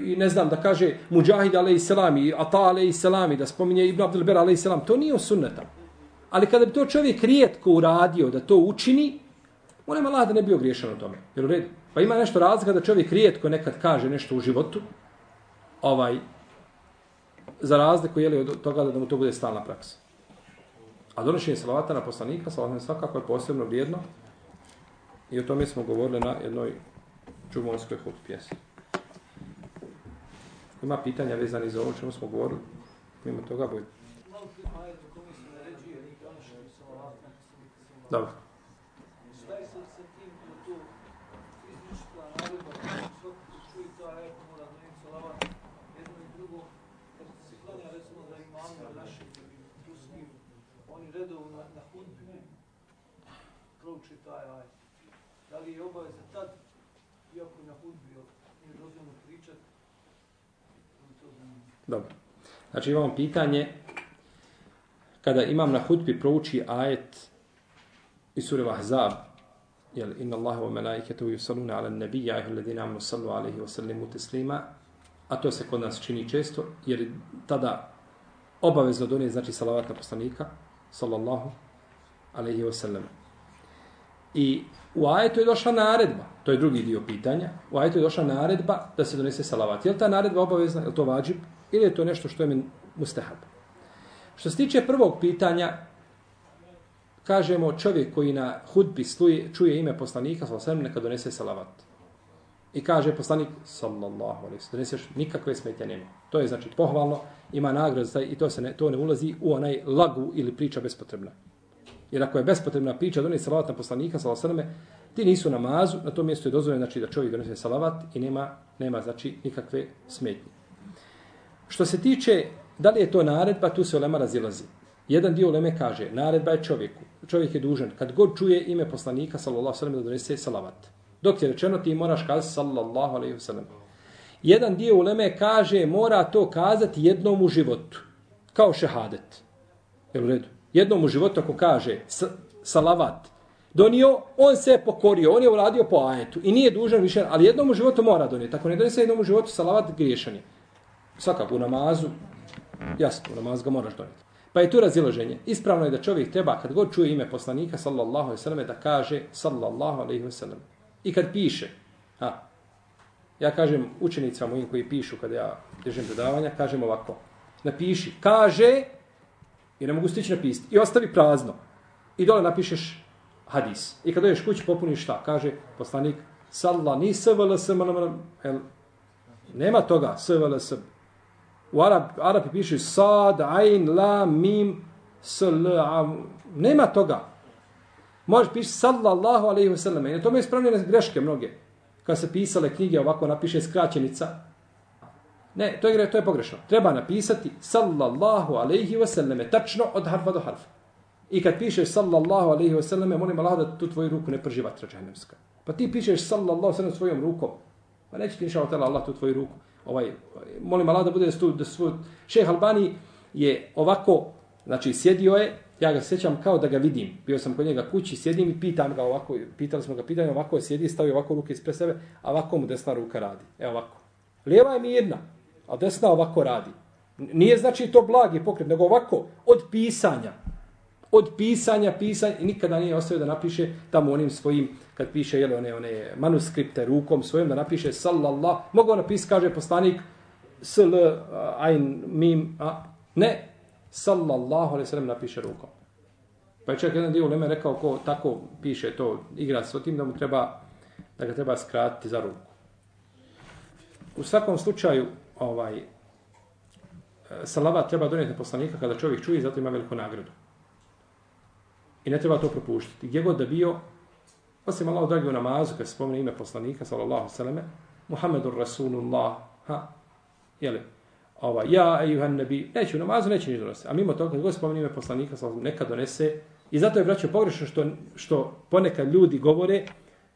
i ne znam, da kaže Mujahid alaihi selam i Ata alaihi selam i da spominje Ibn Abdelber alaihi selam, to nije o sunneta. Ali kada bi to čovjek rijetko uradio da to učini, on nema Allah da ne bio griješan u tome. Jer u redu. Pa ima nešto razlika da čovjek rijetko nekad kaže nešto u životu, ovaj, za razliku je li od toga da mu to bude stalna praksa. A donošenje salavata na poslanika, salavata svakako je posebno vrijedno. I o tome smo govorili na jednoj čumonskoj hut pjesmi. Ima pitanja vezani za ovo čemu smo govorili? Ima toga boj. Dobro. Šta je sad sa tim da to izričita naredba, svako ko čuje to ajet mora donijeti salavat jedno i drugo, kad se klanja recimo da imamo naši ruskim, oni redovno na, na hudbi prouči taj ajet ali je obaveza tad, iako na hudbi nije dozvoljno pričati. Dobro. Znači imamo pitanje kada imam na hutbi prouči ajet iz sure Ahzab jel inna Allaha wa malaikatahu yusalluna ala an-nabiy ya ayyuhalladhina amanu sallu alayhi wa sallimu taslima a to se kod nas čini često jer tada obavezno donije znači salavat na poslanika sallallahu alaihi wa sallam i u ajetu je došla naredba to je drugi dio pitanja u ajetu je došla naredba da se donese salavat je li ta naredba obavezna je li to vađib ili je to nešto što je mustahab što se tiče prvog pitanja kažemo čovjek koji na hudbi sluje, čuje ime poslanika, sallallahu neka donese salavat. I kaže poslanik, sallallahu alaihi sallam, doneseš nikakve smetje nema. To je znači pohvalno, ima nagrad i to se ne, to ne ulazi u onaj lagu ili priča bespotrebna. Jer ako je bespotrebna priča, donese salavat na poslanika, sallallahu alaihi ti nisu namazu, na tom mjestu je dozvoljeno znači, da čovjek donese salavat i nema, nema znači nikakve smetnje. Što se tiče, da li je to naredba, tu se olema razilazi. Jedan dio uleme kaže, naredba je čovjeku. Čovjek je dužan, kad god čuje ime poslanika, sallallahu sallam, da donese salavat. Dok je rečeno, ti moraš kazati, sallallahu alaihi sallam. Jedan dio uleme kaže, mora to kazati jednom u životu. Kao šehadet. Jel u redu? Jednom u životu ako kaže salavat, donio, on se je pokorio, on je uradio po ajetu i nije dužan više, ali jednom u životu mora donijeti. Ako ne donese jednom u životu salavat, griješan je. Svakako u namazu, jasno, u namazu ga moraš donijeti. Pa je tu razilaženje. Ispravno je da čovjek treba kad god čuje ime poslanika sallallahu alejhi ve selleme da kaže sallallahu alejhi ve sellem. I kad piše, ha. Ja kažem učenicama mojim koji pišu kada ja držim predavanja, kažem ovako. Napiši, kaže i ne mogu stići napisati. I ostavi prazno. I dole napišeš hadis. I kad dođeš kući popuniš šta? Kaže poslanik sallallahu ni svls nema toga svls U Arab, Arabi piše sad, ain, la, mim, sl, a, nema toga. Možeš piši sallallahu alaihi wa sallam. I na tome je ispravljene greške mnoge. Kad se pisale knjige, ovako napiše skraćenica. Ne, to je, to je pogrešno. Treba napisati sallallahu alaihi wasallam. Tačno od harfa do harfa. I kad pišeš sallallahu alaihi wasallam, molim Allah da tu tvoju ruku ne prži vatra džahnemska. Pa ti pišeš sallallahu alaihi svojom rukom. Pa neće ti inša Allah tu tvoju ruku ovaj, molim Allah da bude stu, da svoj, šeh Albani je ovako, znači sjedio je, ja ga sjećam kao da ga vidim, bio sam kod njega kući, sjedim i pitam ga ovako, pitali smo ga pitanje, ovako je sjedi, stavio ovako ruke ispred sebe, a ovako mu desna ruka radi, evo ovako. Lijeva je mirna, a desna ovako radi. Nije znači to blagi pokret, nego ovako, od pisanja, od pisanja, pisanja, i nikada nije ostavio da napiše tamo onim svojim, kad piše jel, one, one manuskripte rukom svojim, da napiše sallallah, mogu ono napisati, kaže poslanik, sl, ain, mim, a, ne, sallallahu alaihi sallam napiše rukom. Pa je čak jedan dio Leme rekao ko tako piše to, igra s tim da mu treba, da ga treba skratiti za ruku. U svakom slučaju, ovaj, e, salavat treba donijeti poslanika kada čovjek čuje, zato ima veliku nagradu. I ne treba to propuštiti. Gdje god da bio, osim Allah dragi u namazu, kad se spomene ime poslanika, sallallahu sallame, Muhammedur Rasulullah, ha, jeli, ova, ja, ejuhan nebi, neće u namazu, neće ništa donose. A mimo toga, kad god spomene ime poslanika, sallallahu neka donese. I zato je, braćo, pogrešno što, što ponekad ljudi govore,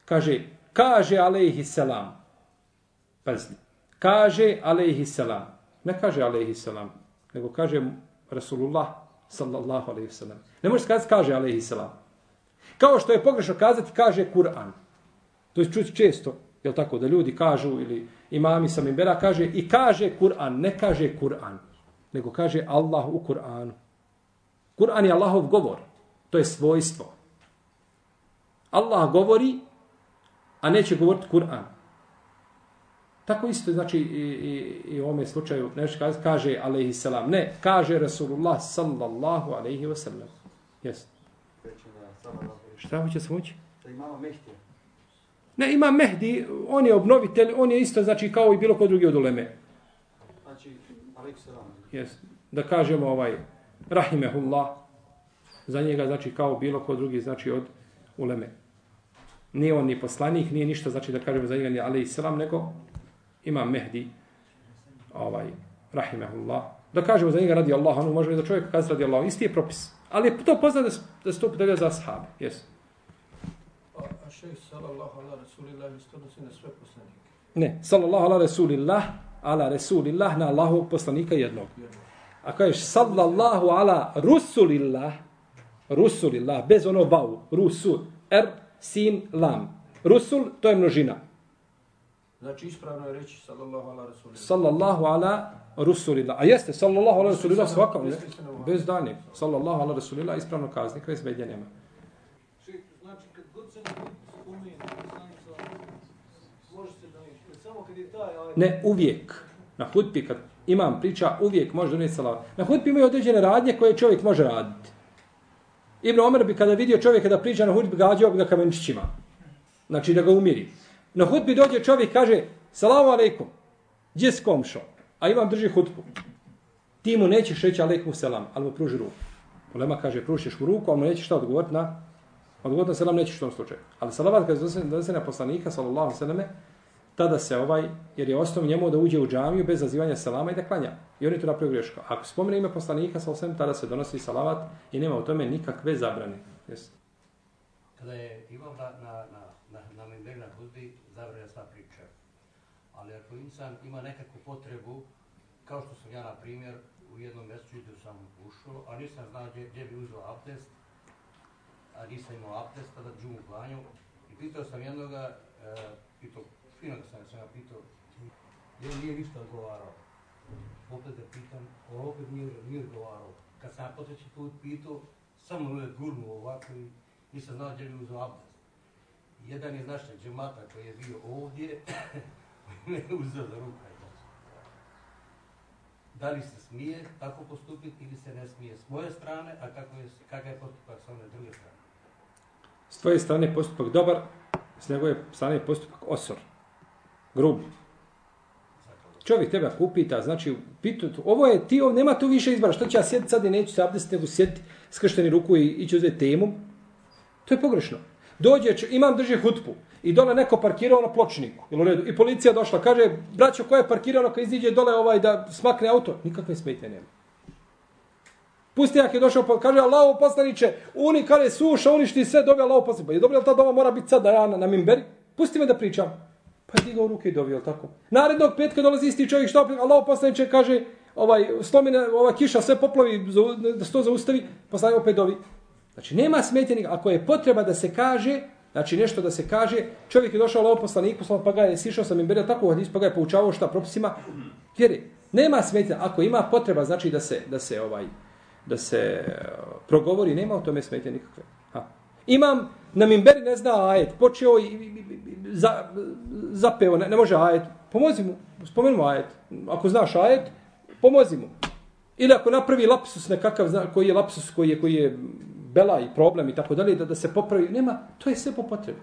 kaže, kaže alejhi selam. Pazite, kaže alejhi selam. Ne kaže alejhi selam, nego kaže Rasulullah sallallahu alejhi selam. Ne možeš kazati kaže alejhi selam. Kao što je pogrešno kazati, kaže Kur'an. To je čuti često, je tako, da ljudi kažu, ili imami sam imbera, kaže i kaže Kur'an, ne kaže Kur'an, nego kaže Allah u Kur'anu. Kur'an je Allahov govor. To je svojstvo. Allah govori, a neće govoriti Kur'an. Tako isto, znači, i, i, i u ovome slučaju, nešto kaže, kaže alaihi salam. Ne, kaže Rasulullah sallallahu alaihi wa sallam. Jesi. Šta hoće se moći? Da imamo mehtije. Ne, ima Mehdi, on je obnovitelj, on je isto, znači, kao i bilo ko drugi od uleme. Znači, alaik salam. Yes. Da kažemo ovaj, rahimehullah, za njega, znači, kao bilo ko drugi, znači, od uleme. Nije on ni poslanik, nije ništa, znači, da kažemo za njega ni alaih salam, nego ima Mehdi, ovaj, rahimehullah. Da kažemo za njega radi Allah, ono može da čovjek kazi radi Allah, isti je propis. Ali je to poznat da, da se to podelja za ashabe. Yes. A, a sallallahu ala rasulillahi isto odnosi na sve poslanike. Ne, sallallahu ala rasulillah, ala rasulillah, na Allahu poslanika jednog. A kažeš sallallahu ala rusulillah, rusulillah, bez ono vau, rusul, er, sin, lam. Rusul, to je množina. Znači ispravno je reći sallallahu ala rasulillahi. Sallallahu ala rusulillah. A jeste, sallallahu ala rasulillah svakam, ne? Bez danje. Sallallahu ala rasulillah, ispravno kazni, kraj svedja nema. Znači kad god se spomene poslanica, može se donijeti. Samo kad je taj ajet. Ne, uvijek. Na hutbi, kad imam priča, uvijek može donijeti salavat. Na hutbi imaju određene radnje koje čovjek može raditi. Ibn Omer bi kada vidio čovjeka da priča na hutbi, gađao bi ga kamenčićima. Znači da ga umiri. Na hutbi dođe čovjek i kaže, salamu alaikum, gdje si komšo? A imam drži hutbu. Ti mu nećeš reći alaikum selam, ali mu pruži ruku. Ulema kaže, pružiš mu ruku, ali mu nećeš šta odgovoriti na odgovoriti na selam, nećeš u tom slučaju. Ali salavat kada se donese na poslanika, sallallahu sallam, tada se ovaj, jer je osnov njemu da uđe u džamiju bez zazivanja salama i da klanja. I oni to napravio greško. Ako spomene ime poslanika, sa tada se donosi salavat i nema u tome nikakve zabrane. Jesi. Kada je imam na, na, na, na, na minberi na hudbi, zabranja sva priča. Ali ako insan ima nekakvu potrebu, kao što sam ja, na primjer, u jednom mjestu gdje sam ušao, a nisam znao gdje, gdje bi uzeo abdest, a nisam imao abdest, tada džumu klanju, i pitao sam jednoga, e, pitao, fino da sam, sam ga pitao, gdje nije ništa odgovarao. Opet da pitam, on opet nije, nije odgovarao. Kad sam ja potreći put pitao, samo je gurnuo ovako i nisam znao gdje bi uzeo abdest. Jedan iz našeg džemata koji je bio ovdje, me je uzeo za ruka i tako. Da li se smije tako postupiti ili se ne smije s moje strane, a kako je, kakav je postupak s one druge strane? S tvoje strane je postupak dobar, s njegove strane je postupak osor. Grub. Čovjek tebe upita, znači, pitu, ovo je ti, ovo, nema tu više izbora, što će ja sjediti sad i neću se abdestiti, nego sjediti skršteni ruku i ići uzeti temu. To je pogrešno. Dođe, imam drži hutbu i dole neko parkirao na pločniku. Jel u redu? I policija došla, kaže, braćo, ko je parkirao kad iziđe dole ovaj da smakne auto? Nikakve smetje nema. Pustijak je došao, pa kaže, Allaho poslaniče, uni kare suša, uništi sve, dobi Allaho poslaniče. Pa je dobro, jel ta doma mora biti sad da ja na, na mimberi? Pusti me da pričam. Pa je digao ruke i dobio, jel tako? Narednog petka dolazi isti čovjek, što opet, Allaho poslaniče kaže, ovaj, slomine, ova kiša sve poplavi, za, da se to zaustavi, poslaniče opet dovi. Znači, nema smetnje, ako je potreba da se kaže, znači nešto da se kaže, čovjek je došao lovo poslaniku, slom, pa ga je sišao sam imberio tako u hadis, pa ga je poučavao šta propisima. Vjeri, nema smetnje, ako ima potreba, znači da se, da se ovaj, da se uh, progovori, nema u tome smetje nikakve. Ha. Imam na mimberi ne zna ajet, počeo i, i, i, i za, zapeo, ne, ne može ajet, pomozi mu, spomeni mu ajet. Ako znaš ajet, pomozi mu. Ili ako napravi lapsus nekakav, zna, koji je lapsus, koji je, koji je bela i problem i tako dalje, da, da se popravi, nema, to je sve po potrebi.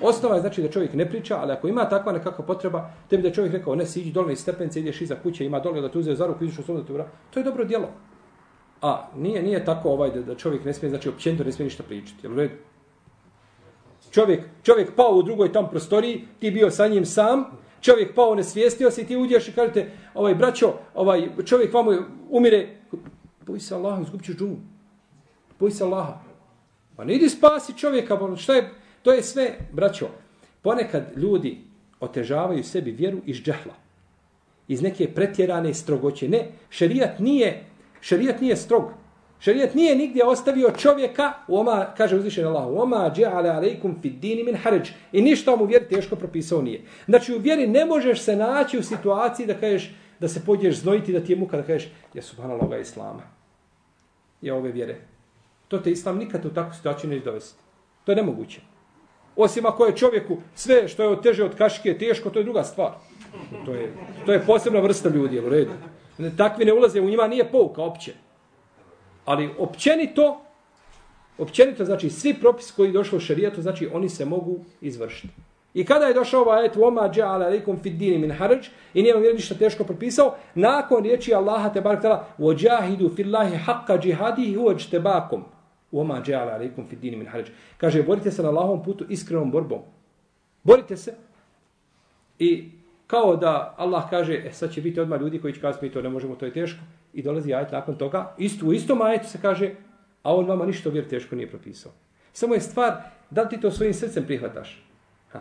Osnova je znači da čovjek ne priča, ali ako ima takva nekakva potreba, tebi da je čovjek rekao, ne, siđi dole iz stepence, ideš iza kuće, ima dole da te uzeo za ruku, ideš u sobu da te. To je dobro djelo. A nije nije tako ovaj da, da čovjek ne smije, znači općenito ne smije ništa pričati. Jel red? Čovjek, čovjek pao u drugoj tam prostoriji, ti bio sa njim sam, čovjek pao, nesvijestio se i ti uđeš i kažete, ovaj braćo, ovaj čovjek vamo umire, boji se Allah, izgubit ćeš džumu. Boj se Allaha. Pa ne idi spasi čovjeka, pa ono, šta je, to je sve, braćo. Ponekad ljudi otežavaju sebi vjeru iz džehla. Iz neke pretjerane strogoće. Ne, šerijat nije, šerijat nije strog. Šerijat nije nigdje ostavio čovjeka, oma, kaže uzvišen Allah, oma dja'ale alejkum fid dini min haređ. I ništa mu vjeri teško propisao nije. Znači u vjeri ne možeš se naći u situaciji da kažeš da se pođeš znojiti da ti je muka da kažeš ja subhanallah ovoga islama. Ja ove vjere. To te islam nikad u takvu situaciju neće dovesti. To je nemoguće. Osim ako je čovjeku sve što je teže od kašike teško, to je druga stvar. To je, to je posebna vrsta ljudi, u redu. Takvi ne ulaze u njima, nije pouka opće. Ali općenito, općenito, znači svi propisi koji došlo u šarijatu, znači oni se mogu izvršiti. I kada je došao ovaj ajet Wama ja'ala alaikum fid din min haraj i nije vam ništa teško propisao, nakon riječi Allaha te barak tala wajahidu fillahi haqqa jihadihi huwa ijtabakum. Wama ja'ala alaykum fid din min haraj. Kaže borite se na Allahovom putu iskrenom borbom. Borite se. I kao da Allah kaže, e, sad će biti odmah ljudi koji će kazati mi to ne možemo, to je teško. I dolazi ajet nakon toga. Isto, u istom ajetu se kaže, a on vama ništa vjer teško nije propisao. Samo je stvar, da li ti to svojim srcem prihvataš? Ha.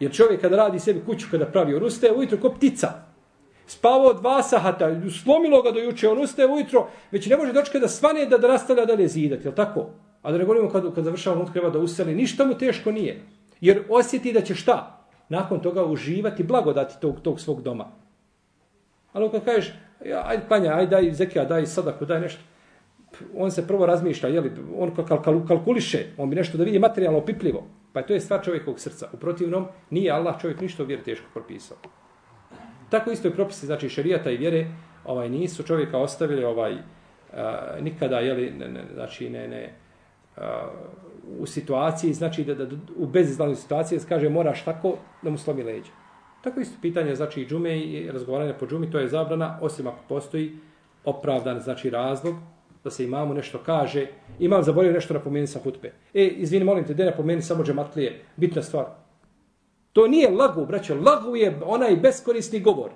Jer čovjek kada radi sebi kuću, kada pravi, oruste, ujutro ko ptica. Spavao dva sahata, slomilo ga do juče, on ustaje ujutro, već ne može dočekati da svane da, da rastavlja dalje zidati, je tako? A da ne govorimo kad, kad završava, on treba da useli, ništa mu teško nije. Jer osjeti da će šta? nakon toga uživati blagodati tog, tog svog doma. Ali kad kažeš, ja, ajde panja, ajde daj zekija, daj sadaku, daj nešto, on se prvo razmišlja, jeli, on kal, kal, kalkuliše, on bi nešto da vidi materijalno opipljivo. Pa to je stvar čovjekovog srca. U protivnom, nije Allah čovjek ništa u vjeri teško propisao. Tako isto je propisi, znači šerijata i vjere, ovaj nisu čovjeka ostavili ovaj uh, nikada, jeli, ne, ne, znači ne, ne, uh, u situaciji, znači da, da u bezizlaznoj situaciji, kaže moraš tako da mu slomi leđa. Tako isto pitanje, znači i džume i razgovaranje po džumi, to je zabrana, osim ako postoji opravdan, znači razlog, da se imamo nešto kaže, imam zaboravio nešto napomeni sa hutbe. E, izvini, molim te, da napomeni samo džematlije, bitna stvar. To nije lagu, braćo, lagu je onaj beskorisni govor.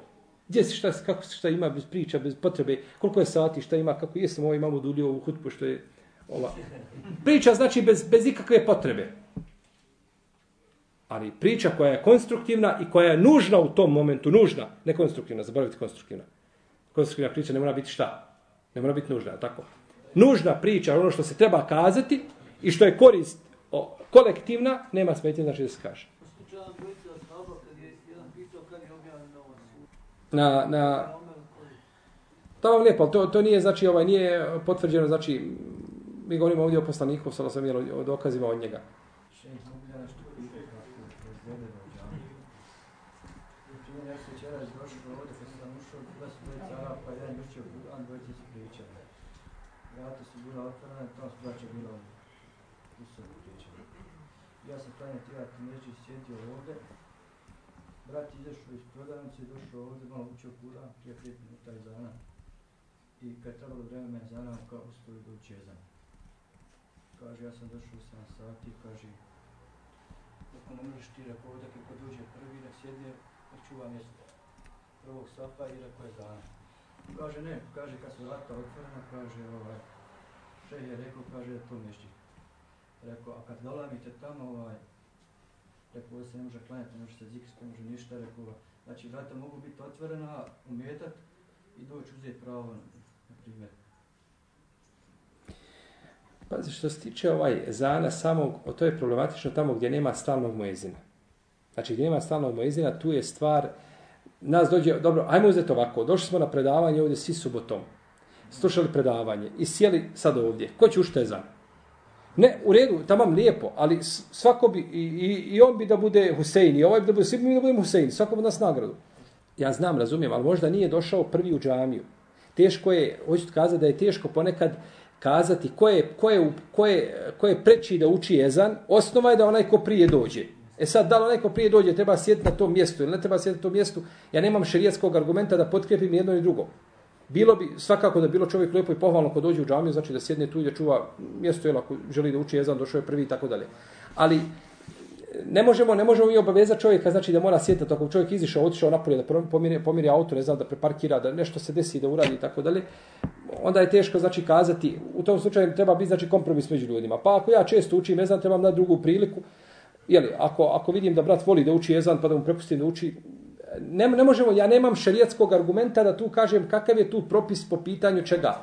Gdje se šta, kako se šta ima bez priča, bez potrebe, koliko je sati, šta ima, kako jesam ovaj ovo imamo dulio ovu hutbu, što je ova. Priča znači bez, bez ikakve potrebe. Ali priča koja je konstruktivna i koja je nužna u tom momentu, nužna, ne konstruktivna, zaboravite konstruktivna. Konstruktivna priča ne mora biti šta? Ne mora biti nužna, tako? Nužna priča, ono što se treba kazati i što je korist o, kolektivna, nema smetnje, znači da se kaže. Na, na, to vam lijepo, to, to nije, znači, ovaj, nije potvrđeno, znači, mi govorimo ovdje o poslaniku, sada sam jel o dokazima od njega. Vrata su bila otvorena, tamo su braća bila u sobi pričali. Ja sam klanio ja ti neću sjedio ovdje. Brat izašao iz prodavnice, došao ovdje, malo učio kura, prije pet minuta iz Zana. I kad trebalo vreme me Zana, kao uspio da uči Ezan kaže, ja sam došao u 7 sati, kaže, ako ne možeš ti rekao, ovdje kako dođe prvi, da sjedne, da čuva mjesto prvog safa i rekao je za Kaže, ne, kaže, kad su vrata otvorena, kaže, ovaj, šeh je rekao, kaže, to mešćik. Rekao, a kad dolamite tamo, ovaj, rekao, ovo se ne može klanjati, ne može se zikristi, ne može ništa, rekao, znači, vrata mogu biti otvorena, umetat i doći uzeti pravo, na primjer, Pazi, što se tiče ovaj zana samog, o to je problematično tamo gdje nema stalnog mojezina. Znači, gdje nema stalnog mojezina, tu je stvar, nas dođe, dobro, ajmo uzeti ovako, došli smo na predavanje ovdje svi subotom, slušali predavanje i sjeli sad ovdje, ko će ušte zan? Ne, u redu, tamam lijepo, ali svako bi, i, i, i on bi da bude Husein, i ovaj bi da bude, svi bi da budemo Husein, svako bi nas nagradu. Ja znam, razumijem, ali možda nije došao prvi u džamiju. Teško je, hoću kazati da je teško ponekad, kazati ko je, ko je, ko je, ko je preči da uči jezan, osnova je da onaj ko prije dođe. E sad, da li onaj ko prije dođe treba sjediti na tom mjestu ili ne treba sjediti na tom mjestu, ja nemam šerijetskog argumenta da potkrepim jedno i drugo. Bilo bi svakako da bilo čovjek lijepo i pohvalno ko dođe u džamiju, znači da sjedne tu i da čuva mjesto, jel, ako želi da uči jezan, došao je prvi i tako dalje. Ali ne možemo, ne možemo i obavezati čovjeka, znači da mora sjedati, ako čovjek izišao, otišao napolje, da pomiri, pomiri auto, ne znam, da preparkira, da nešto se desi, da uradi i tako dalje, onda je teško, znači, kazati, u tom slučaju treba biti, znači, kompromis među ljudima. Pa ako ja često učim jezan, trebam na drugu priliku, jeli, ako, ako vidim da brat voli da uči jezan, pa da mu prepustim da uči, ne, ne možemo, ja nemam šerijetskog argumenta da tu kažem kakav je tu propis po pitanju čega.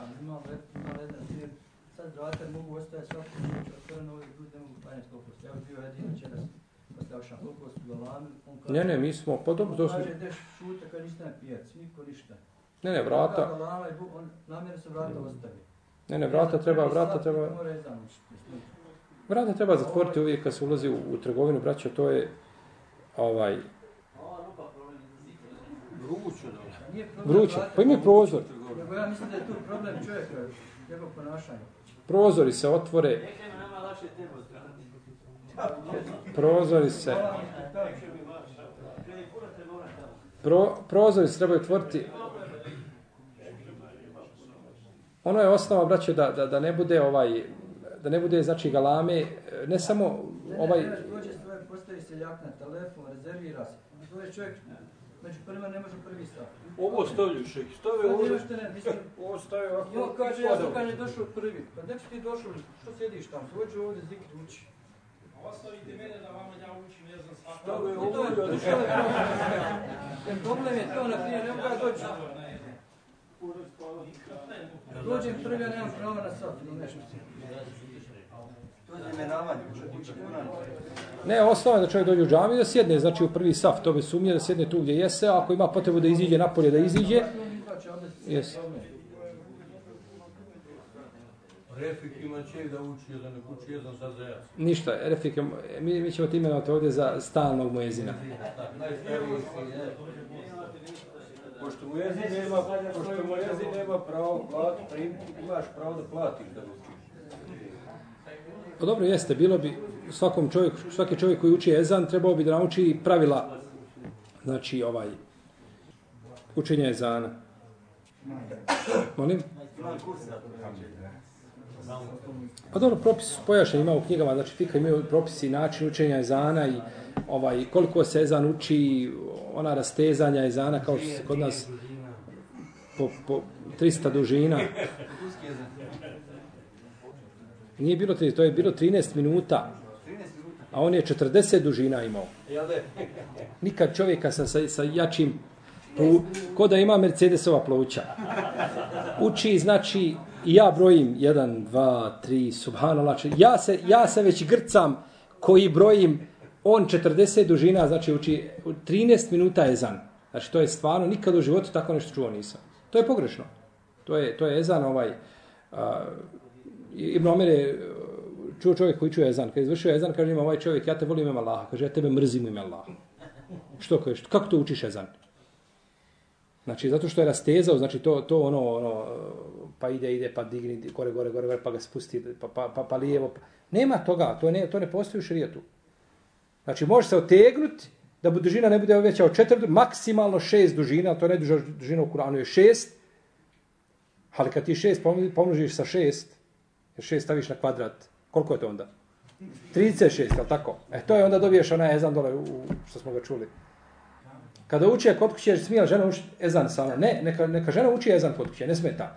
Mogu ostaviti otvoreno, ljudi ne mogu. Ja bio. Ne, ne, mi smo, dobro, to On kaže, deš šuta, kad niste na pijac, niko ništa. ne, ne, vrata, on namjerno se vrata ostavi. ne, ne, vrata treba, vrata treba, vrata treba zatvoriti uvijek kad se ulazi u, u trgovinu, braćo, to je, ovaj, Nije problem vruće, pa ima prozor, Nego ja mislim da je tu problem čovjeka, njegov ponašanje. prozori se otvore, prozori se, pro, prozori se trebaju otvoriti, ono je osnova, braćo, da, da, da ne bude ovaj, da ne bude, znači, galame, ne samo ovaj, Ne, ne, dođe svoje, postavi se jak na telefon, rezervira se. Dođe čovjek, među prvima ne može prvi stav. Ovo stavljaju šek, stave Ovo ovdje. što ne, mislim, Ovo stave ovako. On kaže, ja sam kaže došao prvi. Pa gdje ti došao? Što sjediš tamo? Dođe ovdje zikri uči. Ostavite mene da vama ja učim, ne znam svako. Stave I to je, problem. Jer problem je to, na primjer, ne mogu ja doći. Dođem prvi, ja nemam prava na sat ili nešto. To je imenavanje, uči Kur'an. Ne, osnova je da čovjek dođe u džamiju da sjedne, znači u prvi saf, to bi sumnje da sjedne tu gdje jese, a ako ima potrebu da iziđe napolje, da iziđe, On izbače ovdje Jes. problem. Refik ima će da uči jedan, nek uči jedan za zajac. ništa, Refik, mi, mi ćemo ti imenovati ovdje za stalnog mojezina. Ne. Pošto mu jezin nema, pošto mu jezin nema pravo plati, prim, imaš pravo da platiš da učiš. Pa dobro, jeste, bilo bi svakom čovjeku, svaki čovjek koji uči ezan trebao bi da nauči pravila, znači ovaj, učenja ezana. Molim? Pa dobro, propis pojašnjen ima u knjigama, znači fika imaju propisi i način učenja ezana i ovaj, koliko se ezan uči, ona rastezanja ezana kao što se kod nas po, po 300 dužina. Nije bilo 30, to je bilo 13 minuta, 13 minuta. a on je 40 dužina imao. Nikad čovjeka sa, sa, sa jačim, plu, ko da ima Mercedesova pluća. Uči, znači, i ja brojim 1, 2, 3, subhanallah. či- Ja se, ja se već grcam koji brojim, on 40 dužina, znači uči u 13 minuta ezan. Znači, to je stvarno, nikad u životu tako nešto čuo nisam. To je pogrešno. To je, to je ezan ovaj, a, Ibn Omer je čuo čovjek koji čuje ezan. Kad je izvršio ezan, kaže ima ovaj čovjek, ja te volim ime Allaha. Kaže, ja tebe mrzim ime Allaha. Što kažeš? Kako to učiš ezan? Znači, zato što je rastezao, znači to, to ono, ono, pa ide, ide, pa digni, gore, gore, gore, gore, pa ga spusti, pa, pa, pa, pa lijevo. Pa. Nema toga, to ne, to ne postoji u šarijetu. Znači, može se otegnuti, da bu dužina ne bude veća od četiri, maksimalno šest dužina, to ne duža dužina u Kuranu je šest, ali kad ti šest pomnožiš sa šest, jer šest staviš na kvadrat, koliko je to onda? 36, je li tako? E, to je onda dobiješ onaj ezan dole, u, što smo ga čuli. Kada uči kod kuće, smije žena učiti ezan sama? Ne, neka, neka žena uči ezan kod kuće, ne smeta.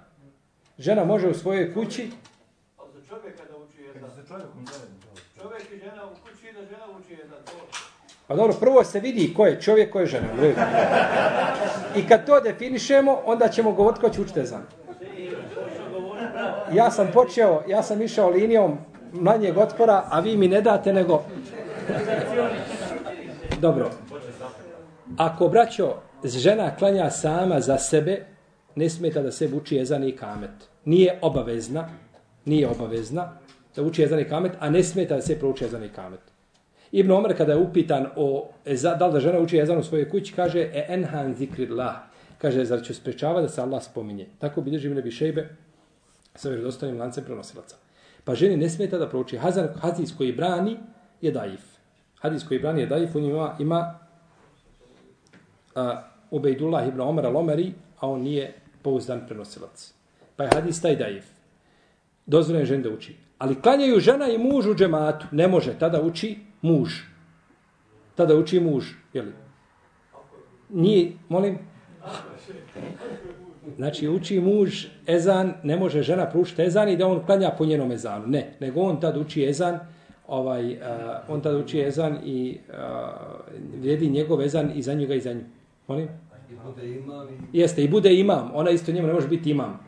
Žena može u svojoj kući, Ali za čovjeka da uči čovjekom zajedno. Čovjek i žena u kući da žena uči. To. pa dobro, prvo se vidi ko je čovjek, ko je žena. I kad to definišemo, onda ćemo govoriti ko će učiti ezan. Ja sam počeo, ja sam išao linijom manjeg otpora, a vi mi ne date nego... Dobro. Ako, braćo, žena klanja sama za sebe, ne smeta da se uči ezan i kamet. Nije obavezna, nije obavezna da uči ezan i kamet, a ne smeta da se prouči ezan i kamet. Ibn Omer kada je upitan o eza, da li da žena uči ezan u svojoj kući, kaže e enhan zikrillah. Kaže, zar ću sprečava da se Allah spominje. Tako bilježi Ibn Abi Šejbe sa vjerodostojnim lancem prenosilaca. Pa ženi ne smeta da prouči Hazan, hadis koji brani je daif. Hadis koji brani je daif, u njima ima, ima a, Ubejdullah ibn Omar al-Omari, a on nije pouzdan prenosilac. Pa je hadis taj daif. Dozvoljeno je ženi da uči. Ali klanjaju žena i muž u džematu. Ne može, tada uči muž. Tada uči muž, jeli? Nije, molim? Znači, uči muž ezan, ne može žena prušiti ezan i da on klanja po njenom ezanu. Ne, nego on tad uči ezan, ovaj, uh, on tad uči ezan i uh, vrijedi njegov ezan i za njega i za nju. Molim? I bude imam i Jeste, i bude imam. Ona isto njemu ne može biti imam.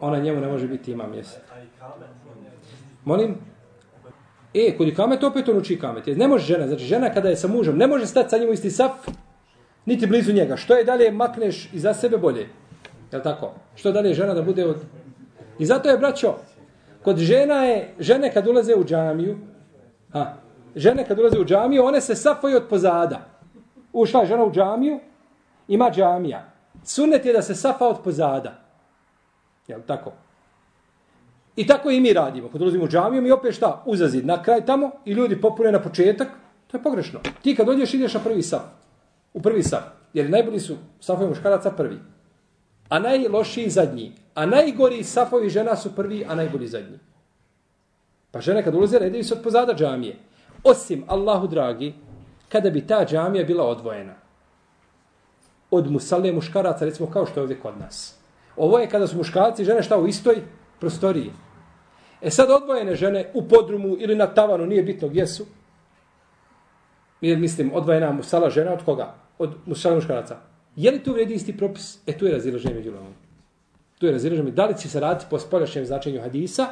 ona njemu ne može biti imam mjesto. Molim? E, kod ikamet opet on uči ikamet. Ne može žena, znači žena kada je sa mužem, ne može stati sa njim u isti saf, niti blizu njega. Što je dalje makneš iza sebe bolje? Je tako? Što dalje žena da bude od... I zato je, braćo, kod žena je, žene kad ulaze u džamiju, a, žene kad ulaze u džamiju, one se safaju od pozada. Ušla je žena u džamiju, ima džamija. Sunnet je da se safa od pozada. Je tako? I tako i mi radimo. Kad ulazimo u džamiju, mi opet šta? Uzazid na kraj tamo i ljudi popune na početak. To je pogrešno. Ti kad dođeš, ideš na prvi saf. U prvi saf. Jer najbolji su safovi muškaraca prvi. A najlošiji zadnji. A najgori safovi žena su prvi, a najbolji zadnji. Pa žene kad ulaze, redaju se od pozada džamije. Osim, Allahu dragi, kada bi ta džamija bila odvojena od musale muškaraca, recimo kao što je ovdje kod nas. Ovo je kada su muškarci i žene šta u istoj prostoriji. E sad odvojene žene u podrumu ili na tavanu, nije bitno gdje su. Mi mislim, odvojena musala žena od koga? Od musala muškaraca. Je li tu vredi isti propis? E tu je razilaženje među ljudima. Tu je razilaženje. Da li će se raditi po spoljašnjem značenju hadisa?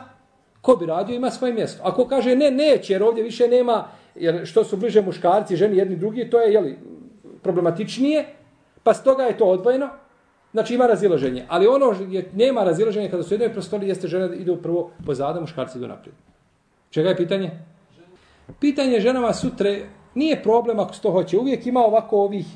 Ko bi radio ima svoje mjesto. Ako kaže ne, neće, jer ovdje više nema, jer što su bliže muškarci, ženi jedni drugi, to je jeli, problematičnije, pa stoga je to odvojeno, Znači ima razilaženje, ali ono je nema razilaženja kada su jednoj prostoriji, jeste žena idu prvo pozada, muškarci idu naprijed. Čega je pitanje? Pitanje ženama sutre nije problem ako se to hoće. Uvijek ima ovako ovih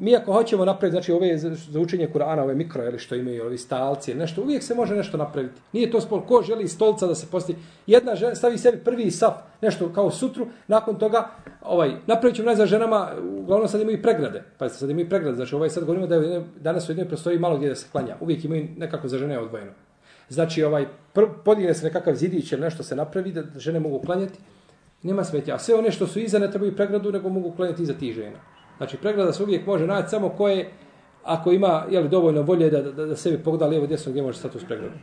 mi ako hoćemo napraviti, znači ove za učenje Kur'ana, ove mikro, ili što imaju, ovi stalci, nešto, uvijek se može nešto napraviti. Nije to spol, ko želi stolca da se posti. Jedna žena stavi sebi prvi saf, nešto kao sutru, nakon toga, ovaj, napravit ćemo za ženama, uglavnom sad imaju pregrade. Pa sad imaju pregrade, znači ovaj sad govorimo da je danas u jednoj prostoji malo gdje da se klanja. Uvijek imaju nekako za žene odvojeno. Znači, ovaj, podigne se nekakav zidić ili nešto se napravi da žene mogu klanjati. Nema smetnja. A sve one što su iza ne trebaju pregradu, nego mogu klanjati iza tih žena. Znači, pregrada se uvijek može naći samo koje, ako ima jeli, dovoljno volje da, da, da sebi pogleda lijevo desno gdje može stati uz pregradu.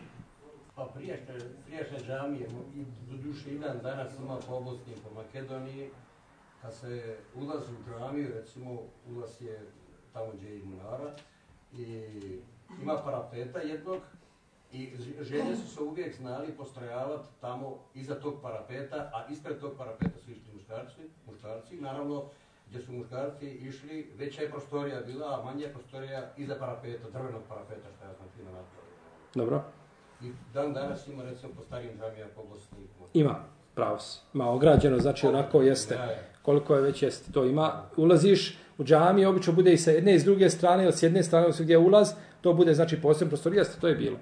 Pa priješnje, priješnje džamije, i do duše i dan danas ima po Bosni po Makedoniji, kad se ulazi u džamiju, recimo ulaz je tamo gdje je Munara, i ima parapeta jednog, I žene su se uvijek znali postrojavati tamo iza tog parapeta, a ispred tog parapeta su išli muškarci, muškarci. Naravno, gdje su muškarci išli, veća je prostorija bila, a manja je prostorija iza parapeta, drvenog parapeta, što ja znam fino napravio. Dobro. I dan danas ima, recimo, po starijim džamija po Bosni. Ima, pravo si. Ima ograđeno, znači onako jeste. Koliko je već jeste. To ima, ulaziš u džamiju, obično bude i sa jedne i s druge strane, ili s jedne strane, ili gdje je ulaz, to bude, znači, posebno prostorija, jeste, to je bilo.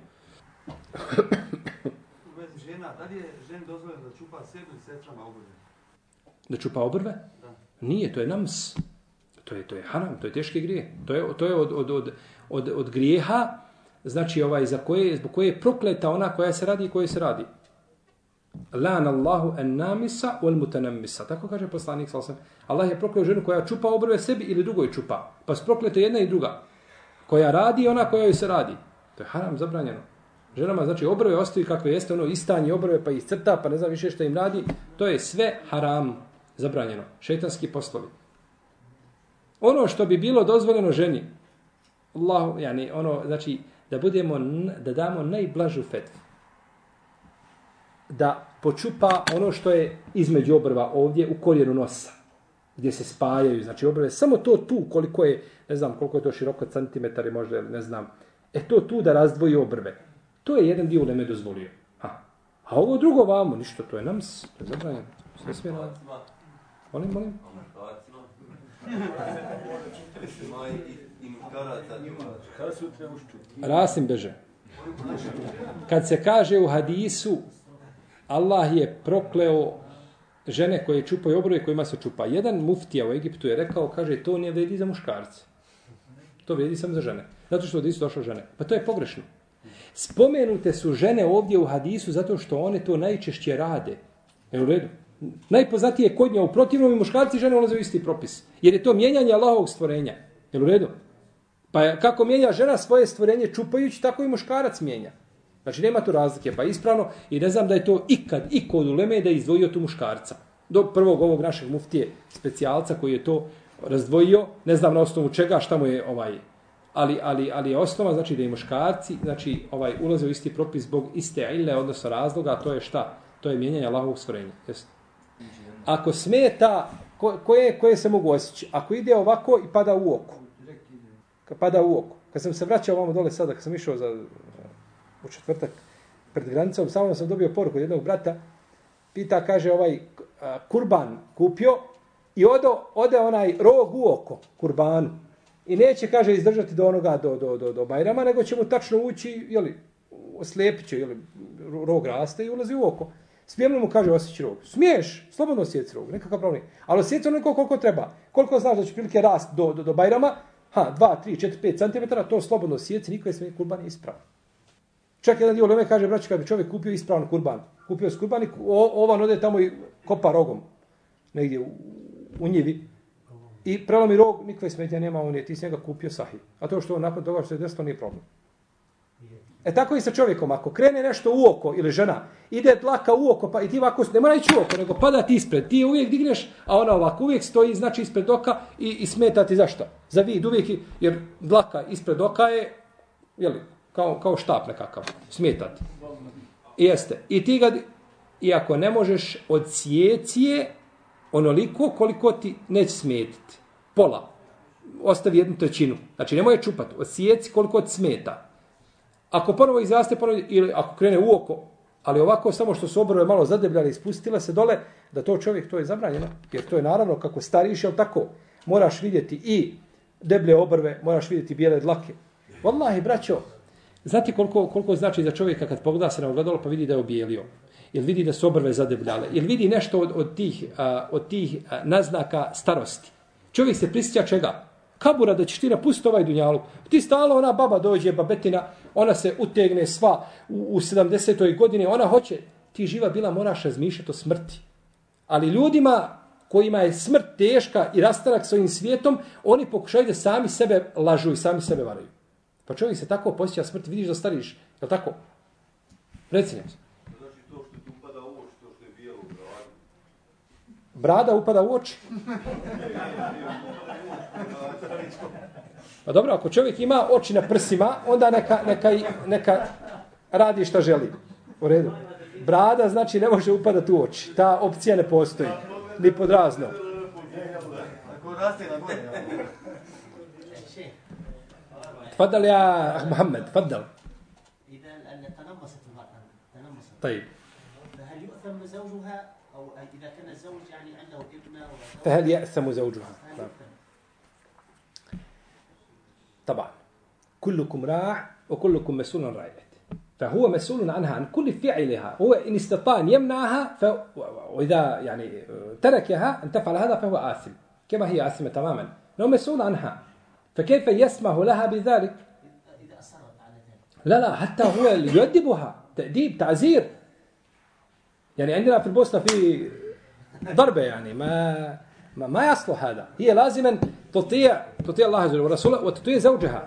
U vezi žena, da li je ženi dozvoljeno da čupa sebi i sestrama obrve? Da čupa obrve? Nije, to je nams. To je, to je haram, to je teški grije. To je, to je od, od, od, od, od grijeha, znači ovaj, za koje, zbog koje je prokleta ona koja se radi i koja se radi. Lan Allahu en namisa wal mutanamisa. Tako kaže poslanik sallallahu alejhi Allah je prokleo ženu koja čupa obrve sebi ili drugoj čupa. Pa su proklete jedna i druga. Koja radi i ona koja joj se radi. To je haram zabranjeno. Ženama znači obrve ostaju kakve jeste ono istanje obrve pa ih crta pa ne zna više šta im radi. To je sve haram zabranjeno. Šeitanski poslovi. Ono što bi bilo dozvoljeno ženi, Allah, yani ono, znači, da budemo, da damo najblažu fetvu. Da počupa ono što je između obrva ovdje u korijenu nosa, gdje se spajaju, znači obrve, samo to tu koliko je, ne znam koliko je to široko, centimetari možda, ne znam, e to tu da razdvoji obrve. To je jedan dio uleme dozvolio. Ha. A ovo drugo vamo, ništa, to je nam, to je zabranjeno. Sve sve raditi. Molim, molim. Rasim beže. Kad se kaže u hadisu Allah je prokleo žene koje čupaju obroje kojima se čupa. Jedan muftija u Egiptu je rekao, kaže, to ne vredi za muškarce. To vredi samo za žene. Zato što u hadisu došlo žene. Pa to je pogrešno. Spomenute su žene ovdje u hadisu zato što one to najčešće rade. Je u redu? najpoznatije kod nje u protivnom i muškarci i žene ulaze u isti propis. Jer je to mijenjanje Allahovog stvorenja. Je u redu? Pa kako mijenja žena svoje stvorenje čupajući, tako i muškarac mijenja. Znači nema tu razlike, pa ispravno i ne znam da je to ikad, i kod uleme da je izdvojio tu muškarca. Do prvog ovog našeg muftije specijalca koji je to razdvojio, ne znam na osnovu čega, šta mu je ovaj ali, ali, ali je osnova, znači da i muškarci, znači ovaj ulaze u isti propis zbog iste ile, odnosno razloga, a to je šta? To je mijenjanje Allahovog stvorenja. Jeste? Ako smeta, ko, koje, koje se mogu osjeći? Ako ide ovako i pada u oko. Kad pada u oko. Kad sam se vraćao ovamo dole sada, kad sam išao za, u četvrtak pred granicom, samo sam dobio poruku od jednog brata, pita, kaže, ovaj kurban kupio i odo, ode onaj rog u oko kurbanu. I neće, kaže, izdržati do onoga, do, do, do, do Bajrama, nego će mu tačno ući, jeli, oslijepit će, jeli, rog raste i ulazi u oko. Smijem mu kaže osjeći rog? Smiješ, slobodno osjeci rog, nekakav problem. Ali osjeci onoliko koliko treba. Koliko znaš da će prilike rast do, do, do Bajrama, ha, 2, 3, 4, 5 cm, to slobodno osjeci, niko je sve kurban ispravan. Čak jedan dio Leme kaže, braći, kad bi čovjek kupio ispravan kurban, kupio s kurban i ovan ode tamo i kopa rogom, negdje u, u njivi, i prelomi rog, nikakve smetnje nema, on je, ti si njega kupio sahih. A to što on nakon toga što je desilo nije problem. E tako i sa čovjekom, ako krene nešto u oko ili žena, ide dlaka u oko, pa i ti ovako, ne mora ići u oko, nego pada ti ispred. Ti uvijek digneš, a ona ovako uvijek stoji, znači ispred oka i, i smeta ti zašto? Za vid uvijek, jer dlaka ispred oka je, jeli, kao, kao štap nekakav, smeta ti. I jeste. I ti ga, iako ne možeš od sjecije, onoliko koliko ti neće smetiti. Pola. Ostavi jednu trećinu. Znači, nemoj je čupati. Osijeci koliko ti smeta. Ako ponovo izraste, ponovo, ili ako krene u oko, ali ovako samo što su obrove malo zadebljali i spustila se dole, da to čovjek, to je zabranjeno. Jer to je naravno kako stariš, jel tako, moraš vidjeti i deblje obrve, moraš vidjeti bijele dlake. Wallahi, braćo, znate koliko, koliko znači za čovjeka kad pogleda se na ogledalo pa vidi da je obijelio? Jel vidi da su obrve zadebljale? Jel vidi nešto od, od tih, a, od tih a, naznaka starosti? Čovjek se prisjeća čega? kabura da ćeš ti napustiti ovaj dunjaluk. Ti stalo ona baba dođe, babetina, ona se utegne sva u, u 70. godini, ona hoće, ti živa bila moraš razmišljati o smrti. Ali ljudima kojima je smrt teška i rastanak svojim svijetom, oni pokušaju da sami sebe lažu i sami sebe varaju. Pa čovjek se tako posjeća smrt, vidiš da stariš, je li tako? Reci nam se. Znači to što ti upada u oči, to što je bijelo u bradu. Brada upada u oči. Pa dobro, ako čovjek ima oči na prsima, onda neka, neka, neka radi šta želi. U redu. Brada znači ne može upadati u oči. Ta opcija ne postoji. Ni pod razno. Ako raste na gore, ja. Tfadal ja, ah, Mohamed, tfadal. إذا أن تنمصت المرأة تنمصت طيب. فهل يؤثم زوجها أو إذا كان الزوج فهل يأثم زوجها؟ نعم. طبعا كلكم راع وكلكم مسؤول عن رعيته. فهو مسؤول عنها عن كل فعلها. هو إن استطاع أن يمنعها ف... وإذا يعني تركها أن تفعل هذا فهو آثم. كما هي آثمة تماما. هو مسؤول عنها. فكيف يسمح لها بذلك؟ لا لا حتى هو يؤدبها. تأديب تعزير. يعني عندنا في البوسنة في ضربة يعني ما Ma ma jaslo hada. Hije lazimen tutija, tutija Allaha zelju rasula, wa tutija zauđeha.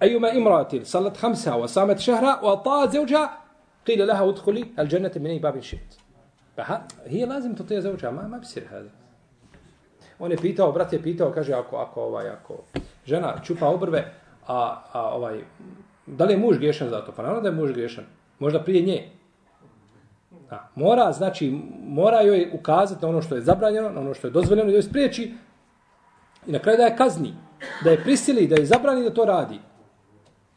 Ejuma imratil, salat hamsa, wa samet šehra, wa ta zauđeha, qile laha utkuli, al džennete mine i babin šit. Pa ha, hije lazim tutija zauđeha, ma ma bisir hada. On je pitao, brat je pitao, kaže, ako, ako, ovaj, ako žena čupa obrve, a, a ovaj, da li je muž griješan za to? Pa naravno da je muž griješan. Možda prije nje, A, mora, znači, mora joj ukazati na ono što je zabranjeno, na ono što je dozvoljeno, da joj spriječi i na kraju da je kazni, da je prisili, da je zabrani da to radi.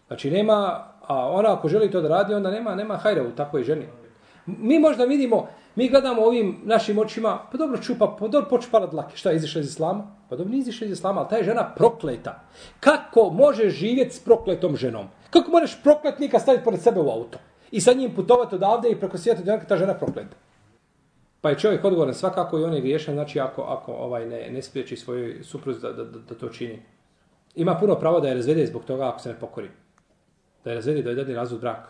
Znači, nema, a ona ako želi to da radi, onda nema, nema hajra u takvoj ženi. Mi možda vidimo, mi gledamo ovim našim očima, pa dobro čupa, pa dobro počupala dlake. Šta je izišla iz islama? Pa dobro nije izišla iz islama, ali ta je žena prokleta. Kako možeš živjeti s prokletom ženom? Kako možeš prokletnika staviti pored sebe u auto? I sa njim putovati odavde i preko svijeta do ta žena prokleta. Pa je čovjek odgovoran svakako i on je griješan, znači ako, ako ovaj ne, ne spriječi svojoj supruzi da, da, da, da to čini. Ima puno pravo da je razvede zbog toga ako se ne pokori. Da je razvede, da je dadne razvod braka.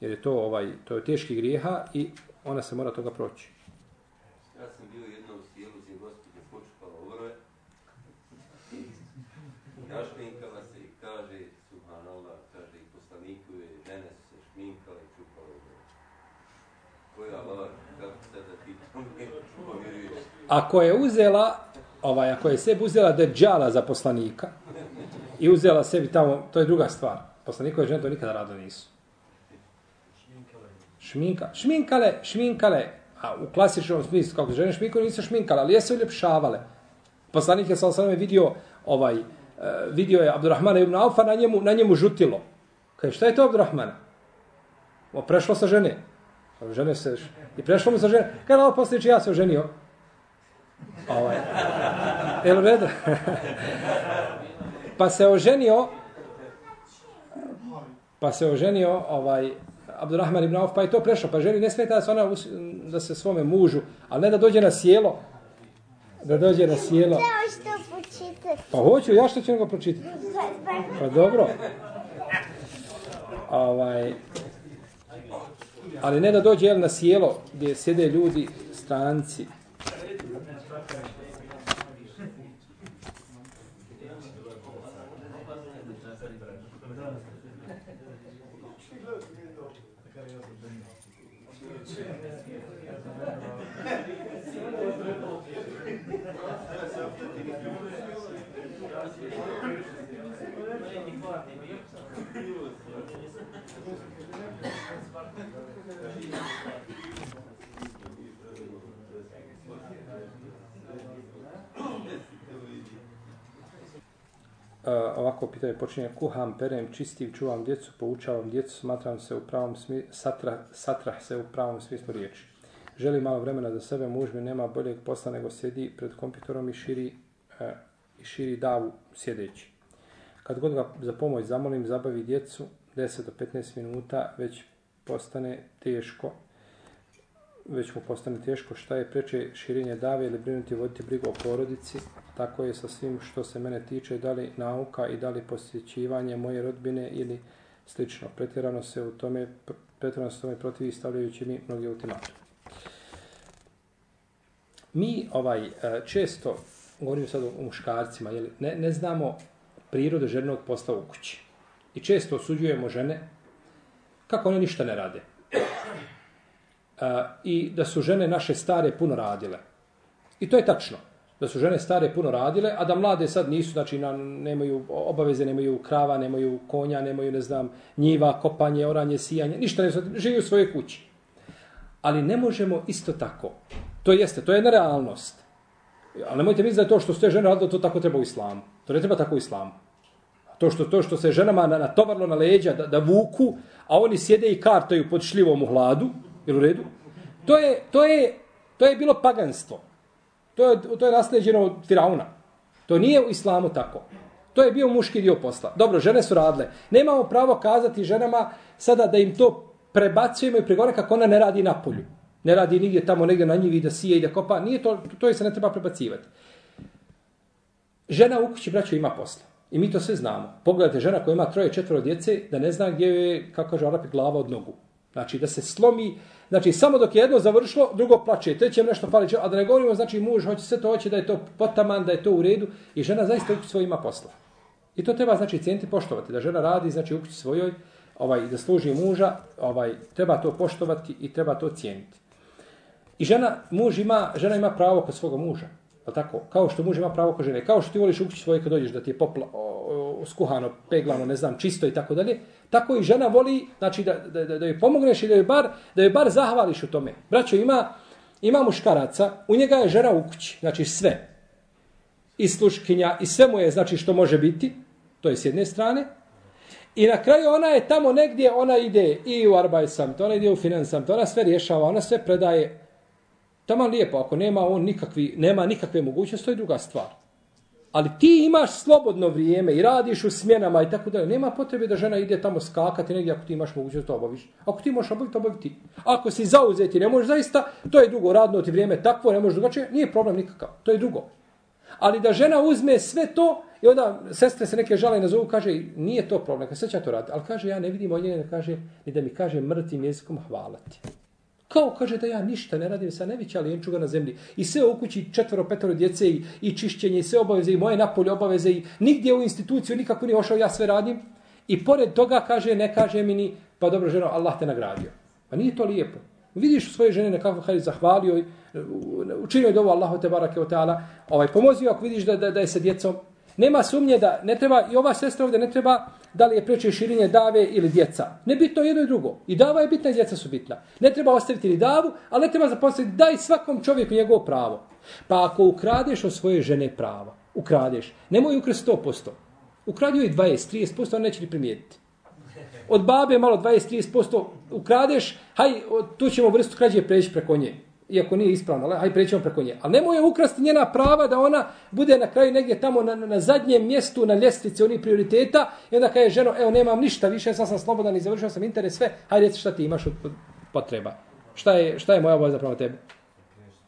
Jer je to ovaj to je teški grijeha i ona se mora toga proći. Ja sam bio jednom u sjelu gdje gospođa počupala obrve. Našminkala se i kaže, subhanallah, kaže, i poslaniku je, žene su se šminkale i čupale obrve. Koja laž, kako sad da ti to ne povjeruješ? Ako je uzela, ovaj, ako je sebi uzela deđala za poslanika, i uzela sebi tamo, to je druga stvar. Poslanikove žene to nikada rado nisu. Šminka. Šminkale, šminkale. A u klasičnom smislu, kako žene šminkale, nisu šminkale, ali jesu uljepšavale. Poslanik je sa vidio ovaj, eh, vidio je Abdurrahmana ibn Alfa, na njemu, na njemu žutilo. Kaže, šta je to Abdurrahmana? O, prešlo sa žene. Žene se, i prešlo mu sa žene. Kaže, ovo poslije ja se oženio. Ovaj. Jel u redu? pa se oženio pa se oženio ovaj Abdurrahman ibn Auf, pa je to prešlo. Pa ženi ne smeta da se, ona, da se svome mužu, ali ne da dođe na sjelo. Da dođe na sjelo. Pa hoću, ja što ću ga pročitati? Pa dobro. Ovaj, ali ne da dođe jel, na sjelo gdje sjede ljudi, stranci, Uh, ovako pitanje počinje kuham, perem, čistim, čuvam djecu, poučavam djecu, smatram se u pravom smislu, satra, satrah se u pravom smislu riječi. Želi malo vremena za sebe, muž mi nema boljeg posla nego sjedi pred kompjuterom i širi, uh, i širi davu sjedeći. Kad god ga za pomoć zamolim, zabavi djecu, 10 do 15 minuta, već postane teško, već mu postane teško šta je preče širenje dave ili brinuti voditi brigu o porodici, tako je sa svim što se mene tiče, da li nauka i da li posjećivanje moje rodbine ili slično. Pretjerano se u tome, pretjerano se tome protivi stavljajući mi mnogi ultimatume. Mi ovaj e, često, govorim sad o muškarcima, jeli, ne, ne znamo prirodu ženog posla u kući. I često osuđujemo žene kako one ništa ne rade. E, I da su žene naše stare puno radile. I to je tačno. Da su žene stare puno radile, a da mlade sad nisu, znači na, nemaju obaveze, nemaju krava, nemaju konja, nemaju, ne znam, njiva, kopanje, oranje, sijanje, ništa ne znam, živi u svojoj kući. Ali ne možemo isto tako. To jeste, to je jedna realnost. Ali nemojte misliti da je to što ste žene radile, to tako treba u islamu. To ne treba tako u islamu. To što, to što se ženama natovarlo na leđa da, da vuku, a oni sjede i kartaju pod šljivom u hladu, ili u redu, to je, to je, to je bilo paganstvo. To je, to je nasljeđeno od Firauna. To nije u islamu tako. To je bio muški dio posla. Dobro, žene su radile. Nemamo pravo kazati ženama sada da im to prebacujemo i prigore kako ona ne radi na polju. Ne radi nigdje tamo, negdje na njivi da sije i da kopa. Nije to, to je se ne treba prebacivati. Žena u kući, braćo, ima posla. I mi to sve znamo. Pogledajte žena koja ima troje, četvoro djece, da ne zna gdje je, kako kaže Arapi, glava od nogu. Znači, da se slomi, znači, samo dok je jedno završilo, drugo plače, treće nešto fali, a da ne govorimo, znači, muž hoće sve to, hoće da je to potaman, da je to u redu, i žena zaista u svoj ima posla. I to treba, znači, cijenti poštovati, da žena radi, znači, u kući svojoj, ovaj, da služi muža, ovaj, treba to poštovati i treba to cijeniti. I žena, muž ima, žena ima pravo kod svoga muža. Pa tako, kao što muž ima pravo kod žene, kao što ti voliš u kući svoje kad dođeš da ti je popla, o, skuhano, peglano, ne znam, čisto i tako dalje, tako i žena voli, znači da, da, da, da joj pomogneš i da joj bar, da joj bar zahvališ u tome. Braćo, ima, ima muškaraca, u njega je žena u kući, znači sve. I sluškinja, i sve mu je, znači što može biti, to je s jedne strane. I na kraju ona je tamo negdje, ona ide i u arbajsam, to ona ide u finansam, to ona sve rješava, ona sve predaje, Tamo lijepo, ako nema on nikakvi, nema nikakve mogućnosti, to je druga stvar. Ali ti imaš slobodno vrijeme i radiš u smjenama i tako dalje. Nema potrebe da žena ide tamo skakati negdje ako ti imaš mogućnost to obaviš. Ako ti možeš obaviti, obavi ti. Ako si zauzeti, ne možeš zaista, to je drugo radno ti vrijeme takvo, ne možeš drugačije, nije problem nikakav. To je drugo. Ali da žena uzme sve to i onda sestre se neke žale nazovu, kaže, nije to problem, kad sve će to raditi. Ali kaže, ja ne vidim od njega, kaže, ni da mi kaže mrtvim jezikom hvala ti. Kao kaže da ja ništa ne radim sa nevića lijenčuga na zemlji. I sve u kući četvero, petoro djece i, i čišćenje i sve obaveze i moje napolje obaveze i nigdje u instituciju nikako nije ošao, ja sve radim. I pored toga kaže, ne kaže mi ni, pa dobro ženo, Allah te nagradio. Pa nije to lijepo. Vidiš svoje žene nekako hajde zahvalio, učinio je dovo Allahu te barake o ta'ala, ovaj, pomozio ako vidiš da, da, da je sa djecom. Nema sumnje da ne treba, i ova sestra ovdje ne treba da li je preče širenje dave ili djeca. Ne bitno jedno i drugo. I dava je bitna i djeca su bitna. Ne treba ostaviti ni davu, ali ne treba zapostaviti. Daj svakom čovjeku njegovo pravo. Pa ako ukradeš od svoje žene prava, ukradeš, nemoj ukrasti 100%. Ukradio je 20, 30%, on neće ni primijetiti. Od babe malo 20-30% ukradeš, haj, tu ćemo vrstu krađe preći preko nje iako nije ispravno, ali hajde prećemo preko nje. Ali nemoj je ukrasti njena prava da ona bude na kraju negdje tamo na, na zadnjem mjestu na ljestvici onih prioriteta i onda kaže ženo, evo nemam ništa više, sam sam slobodan i završio sam interes, sve, hajde reci šta ti imaš od potreba. Šta je, šta je moja obaveza prema tebi?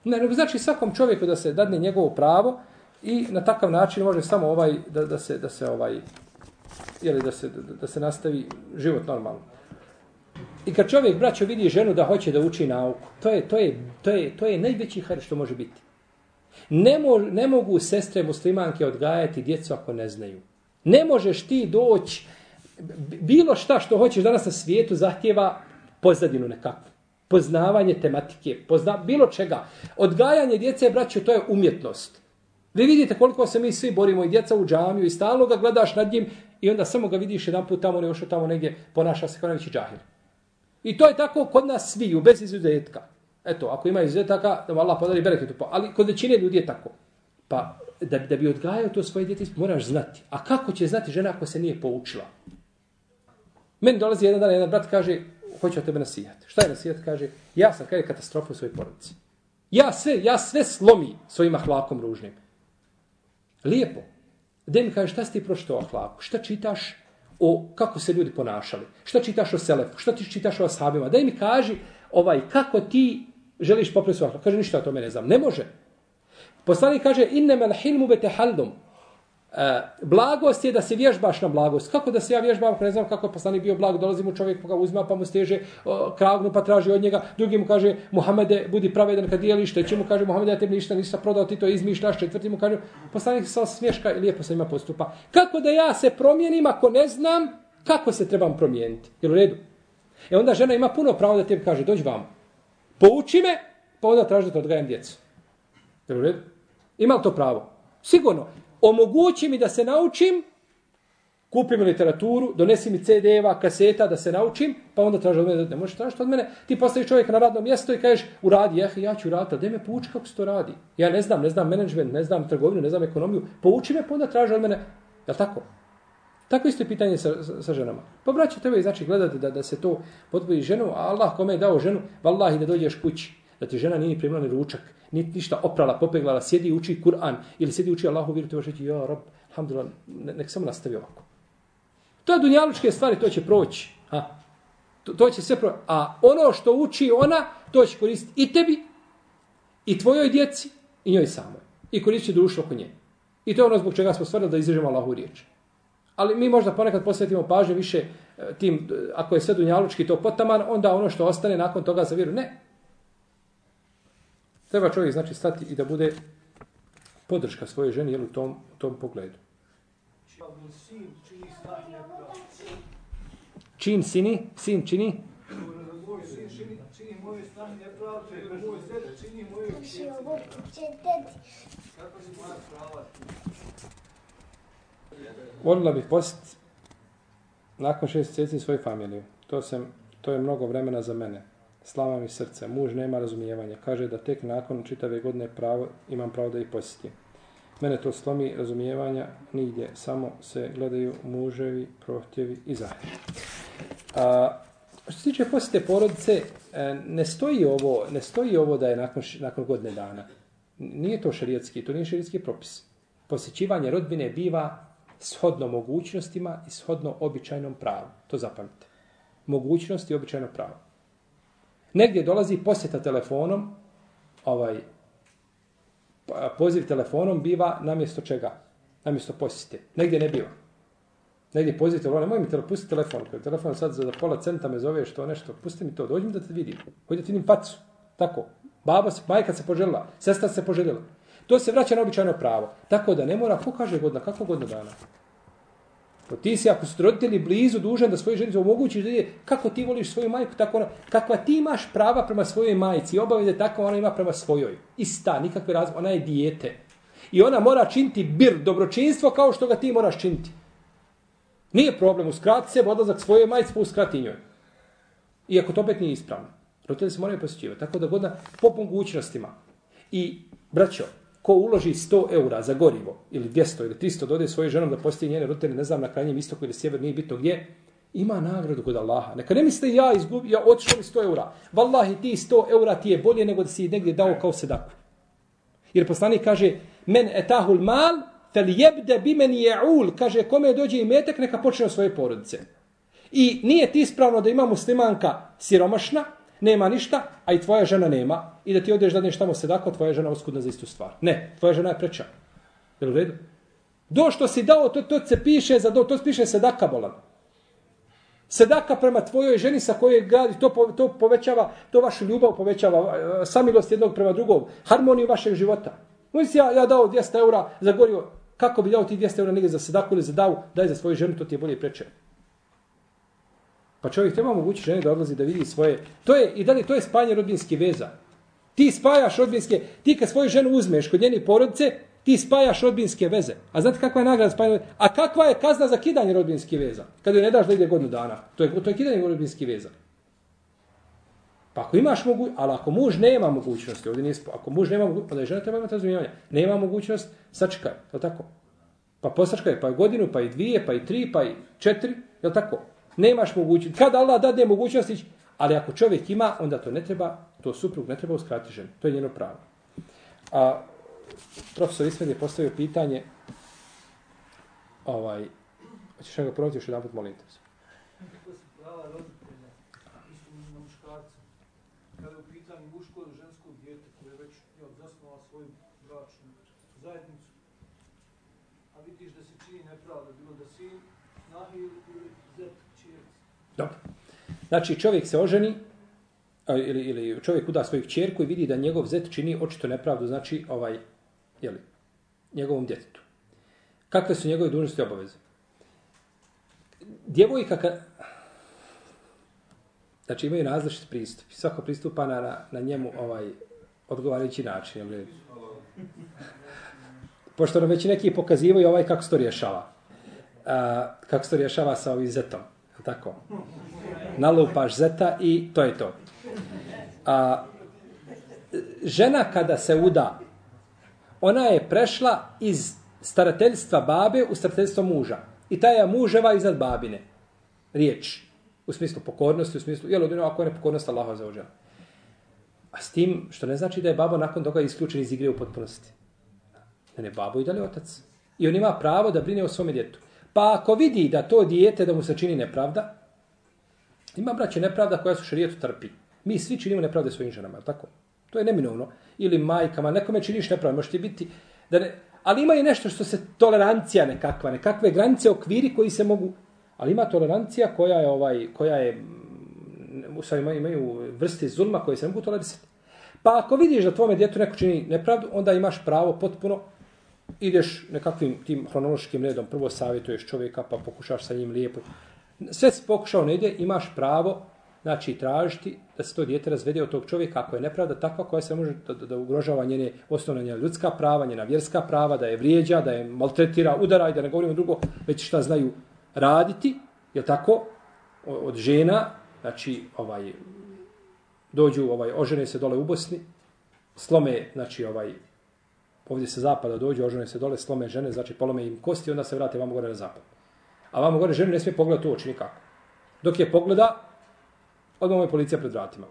Ne, nego znači svakom čovjeku da se dadne njegovo pravo i na takav način može samo ovaj da, da se da se ovaj ili da se da, da se nastavi život normalno. I kad čovjek, braćo, vidi ženu da hoće da uči nauku, to je, to je, to je, to je najveći her što može biti. Ne, mo, ne mogu sestre muslimanke odgajati djecu ako ne znaju. Ne možeš ti doći, bilo šta što hoćeš danas na svijetu zahtjeva pozadinu nekakvu. Poznavanje tematike, pozna, bilo čega. Odgajanje djece, braćo, to je umjetnost. Vi vidite koliko se mi svi borimo i djeca u džamiju i stalno ga gledaš nad njim i onda samo ga vidiš jedan put tamo, ne tamo negdje, ponaša se kao najveći džahil. I to je tako kod nas svi, u bez izuzetka. Eto, ako ima izuzetaka, da mu Allah podari bereketu. Pa, ali kod većine ljudi je tako. Pa, da, da bi odgajao to svoje djete, moraš znati. A kako će znati žena ako se nije poučila? Meni dolazi jedan dan, jedan brat kaže, hoću od tebe nasijat. Šta je nasijat? Kaže, ja sam kada katastrofa u svojoj porodici. Ja sve, ja sve slomi svojim ahlakom ružnim. Lijepo. Gde mi kaže, šta si ti prošto ahlaku? Šta čitaš? O kako se ljudi ponašali. Šta čitaš o Selefu? Šta ti čitaš o Ashabima? Daj mi kaži ovaj, kako ti želiš popraviti svoj Kaže, ništa o tome ne znam. Ne može. Poslanik kaže, innemel hilmu betehaldum. E, blagost je da se vježbaš na blagost. Kako da se ja vježbam, ako ne znam kako je poslanik bio blag, dolazi mu čovjek, pa ga uzma, pa mu steže o, kragnu, pa traži od njega. Drugi mu kaže, Muhammede, budi pravedan kad dijeliš, treći mu kaže, Muhammede, ja tebi ništa nisi prodao, ti to izmišljaš, četvrti mu kaže, poslanik se smješka i lijepo se ima postupa. Kako da ja se promijenim ako ne znam kako se trebam promijeniti? Jel u redu? E onda žena ima puno pravo da tebi kaže, dođi vam, pouči me, pa onda traži da te odgajem djecu. Jel u redu? Ima li to pravo? Sigurno omogući mi da se naučim, kupi mi literaturu, donesi mi CD-eva, kaseta da se naučim, pa onda traži od mene, ne možeš tražiti od mene, ti postaviš čovjek na radno mjesto i kažeš, uradi, jah, ja ću raditi, da me pouči kako se to radi. Ja ne znam, ne znam menadžment, ne znam trgovinu, ne znam ekonomiju, pouči me, pa onda traži od mene, je tako? Tako isto je pitanje sa, sa, sa ženama. Pa braće, treba znači gledati da, da se to potpoji ženu, a Allah kome je dao ženu, vallahi da dođeš kući, da ti žena nije primila ni ručak, niti ništa oprala, popeglala, sjedi i uči Kur'an ili sjedi i uči Allahu vjeru, ti reći, ja, rab, alhamdulillah, ne, nek samo nastavi ovako. To je dunjalučke stvari, to će proći. A, to, to će sve proći. A ono što uči ona, to će koristiti i tebi, i tvojoj djeci, i njoj samoj. I koristit će društvo oko nje. I to je ono zbog čega smo stvarili da izrežemo Allahu riječ. Ali mi možda ponekad posvetimo pažnje više e, tim, ako je sve dunjalučki to potaman, onda ono što ostane nakon toga za vjeru. Ne, Treba čovjek znači stati i da bude podrška svoje ženi jel, u tom, u tom pogledu. Čin sini, sin čini? Volila bih post nakon šest mjeseci svoju familiju. To, sam, to je mnogo vremena za mene Slava mi srce, muž nema razumijevanja, kaže da tek nakon čitave godine pravo, imam pravo da ih posjetim. Mene to slomi razumijevanja nigdje, samo se gledaju muževi, prohtjevi i zahtjevi. A, što se tiče posjete porodice, e, ne stoji ovo, ne stoji ovo da je nakon, nakon godine dana. Nije to šarijetski, to nije šarijetski propis. Posjećivanje rodbine biva shodno mogućnostima i shodno običajnom pravu. To zapamtite. Mogućnosti i običajno pravo. Negdje dolazi posjeta telefonom, ovaj, pa, poziv telefonom biva namjesto čega? Namjesto posjete. Negdje ne biva. Negdje poziv telefonom, nemoj mi tele, pusti telefon, kada telefon sad za pola centa me zove što nešto, pusti mi to, dođi mi da te vidim. Hoće da ti vidim facu. Tako. Baba se, majka se poželjela, sestra se poželjela. To se vraća na običajno pravo. Tako da ne mora, ko kaže godina, kako godina dana? Pa ti si, ako su roditelji blizu, dužan da svoje ženi omogućiš da je, kako ti voliš svoju majku, tako ona, kakva ti imaš prava prema svojoj majici, obaveze tako ona ima prema svojoj. Ista, nikakve razlike, ona je dijete. I ona mora činiti bir, dobročinstvo kao što ga ti moraš činiti. Nije problem uskrati se, odlazak svoje majice pa uskrati njoj. Iako to opet nije ispravno. Roditelji se moraju posjećivati. Tako da godina po mogućnostima. I, braćo, ko uloži 100 eura za gorivo, ili 200 ili 300, dode svoje ženom da postoji njene roditelje, ne znam, na krajnjem istoku ili sjever, nije bitno gdje, ima nagradu kod Allaha. Neka ne misle ja izgubio, ja otišao mi 100 eura. Wallahi, ti 100 eura ti je bolje nego da si negdje dao kao sedaku. Jer poslanik kaže, men etahul mal, fel jebde bimen je'ul, kaže, kome dođe i metak neka počne od svoje porodice. I nije ti ispravno da ima muslimanka siromašna, nema ništa, a i tvoja žena nema, i da ti odeš da nešto tamo sedako, tvoja žena oskudna za istu stvar. Ne, tvoja žena je preča. Jel u redu? Do što si dao, to, to se piše, za do, to se piše sedaka bolan. Sedaka prema tvojoj ženi sa kojoj gradi, to, to povećava, to vašu ljubav povećava, samilost jednog prema drugom, harmoniju vašeg života. Možeš ja, ja dao 200 eura za gorivo, kako bi dao ti 200 eura negdje za sedaku ili za davu, daj za svoju ženu, to ti je bolje preče. Pa čovjek treba mogući ženi da odlazi da vidi svoje... To je, i da li to je spajanje rodbinske veza. Ti spajaš rodbinske... Ti kad svoju ženu uzmeš kod njeni porodice, ti spajaš rodbinske veze. A znate kakva je nagrada spajanja A kakva je kazna za kidanje rodbinske veza? Kad joj ne daš da ide godinu dana. To je, to je kidanje rodbinske veza. Pa ako imaš mogu, ali ako muž nema mogućnosti, ovdje nije ako muž nema mogućnosti, pa da je žena treba imati razumijevanje, nema mogućnost, sačekaj, je tako? Pa posačkaj, pa i godinu, pa i dvije, pa i tri, pa i četiri, je tako? Nemaš mogućnosti. Kad Allah dade mogućnosti, ali ako čovjek ima, onda to ne treba, to suprug ne treba uskratiti ženi. To je njeno pravo. A profesor Ismed je postavio pitanje, ovaj, hoćeš ga provati još jedan put, molim te se. Kako se prava roditelja, mislim na muškarca, kada je u pitanju muško ili žensko djete koje je već jel, zasnovala svoju bračnu zajednicu, a vidiš da se čini nepravda, bilo da sin, nahi ili zet, čirc. Dobro. Znači, čovjek se oženi, ili, ili čovjek uda svoju čerku i vidi da njegov zet čini očito nepravdu, znači, ovaj, jeli, njegovom djetetu. Kakve su njegove dužnosti i obaveze? Djevojka, ka... znači imaju različit pristup. Svako pristupa na, na njemu ovaj odgovarajući način. Jeli? Pošto nam već neki pokazivaju ovaj kako se to rješava. A, kako se to rješava sa ovim zetom. Je tako? Nalupaš zeta i to je to. A, žena kada se uda, ona je prešla iz starateljstva babe u starateljstvo muža. I ta je muževa iznad babine. Riječ. U smislu pokornosti, u smislu, jel, odino, ako je nepokornost Allaha za ođa. A s tim, što ne znači da je babo nakon toga isključen iz igre u potpunosti. Ne, ne, babo i dalje otac. I on ima pravo da brine o svome djetu. Pa ako vidi da to dijete da mu se čini nepravda, ima braće nepravda koja su šarijetu trpi. Mi svi činimo nepravde svojim ženama, tako? To je neminovno. Ili majkama, nekome činiš nepravda, možete biti... Da ne, ali ima i nešto što se tolerancija nekakva, nekakve granice, okviri koji se mogu... Ali ima tolerancija koja je, ovaj, koja je mm, u svojima imaju vrste zulma koje se mogu tolerisati. Pa ako vidiš da tvome djetu neko čini nepravdu, onda imaš pravo potpuno, ideš nekakvim tim hronološkim redom, prvo savjetuješ čovjeka, pa pokušaš sa njim lijepo. Sve si pokušao ne ide, imaš pravo znači tražiti da se to dijete razvede od tog čovjeka ako je nepravda takva koja se može da, da, ugrožava njene osnovna njena ljudska prava, njena vjerska prava, da je vrijeđa, da je maltretira, udara i da ne govorimo drugo, već šta znaju raditi, je tako, od žena, znači ovaj dođu, ovaj ožene se dole u Bosni, slome, znači ovaj ovdje se zapada dođu, ožene se dole, slome žene, znači polome im kosti, onda se vrate vamo gore na zapad. A vamo gore ženu ne smije pogledati u oči nikako. Dok je pogleda, odmah je policija pred vratima.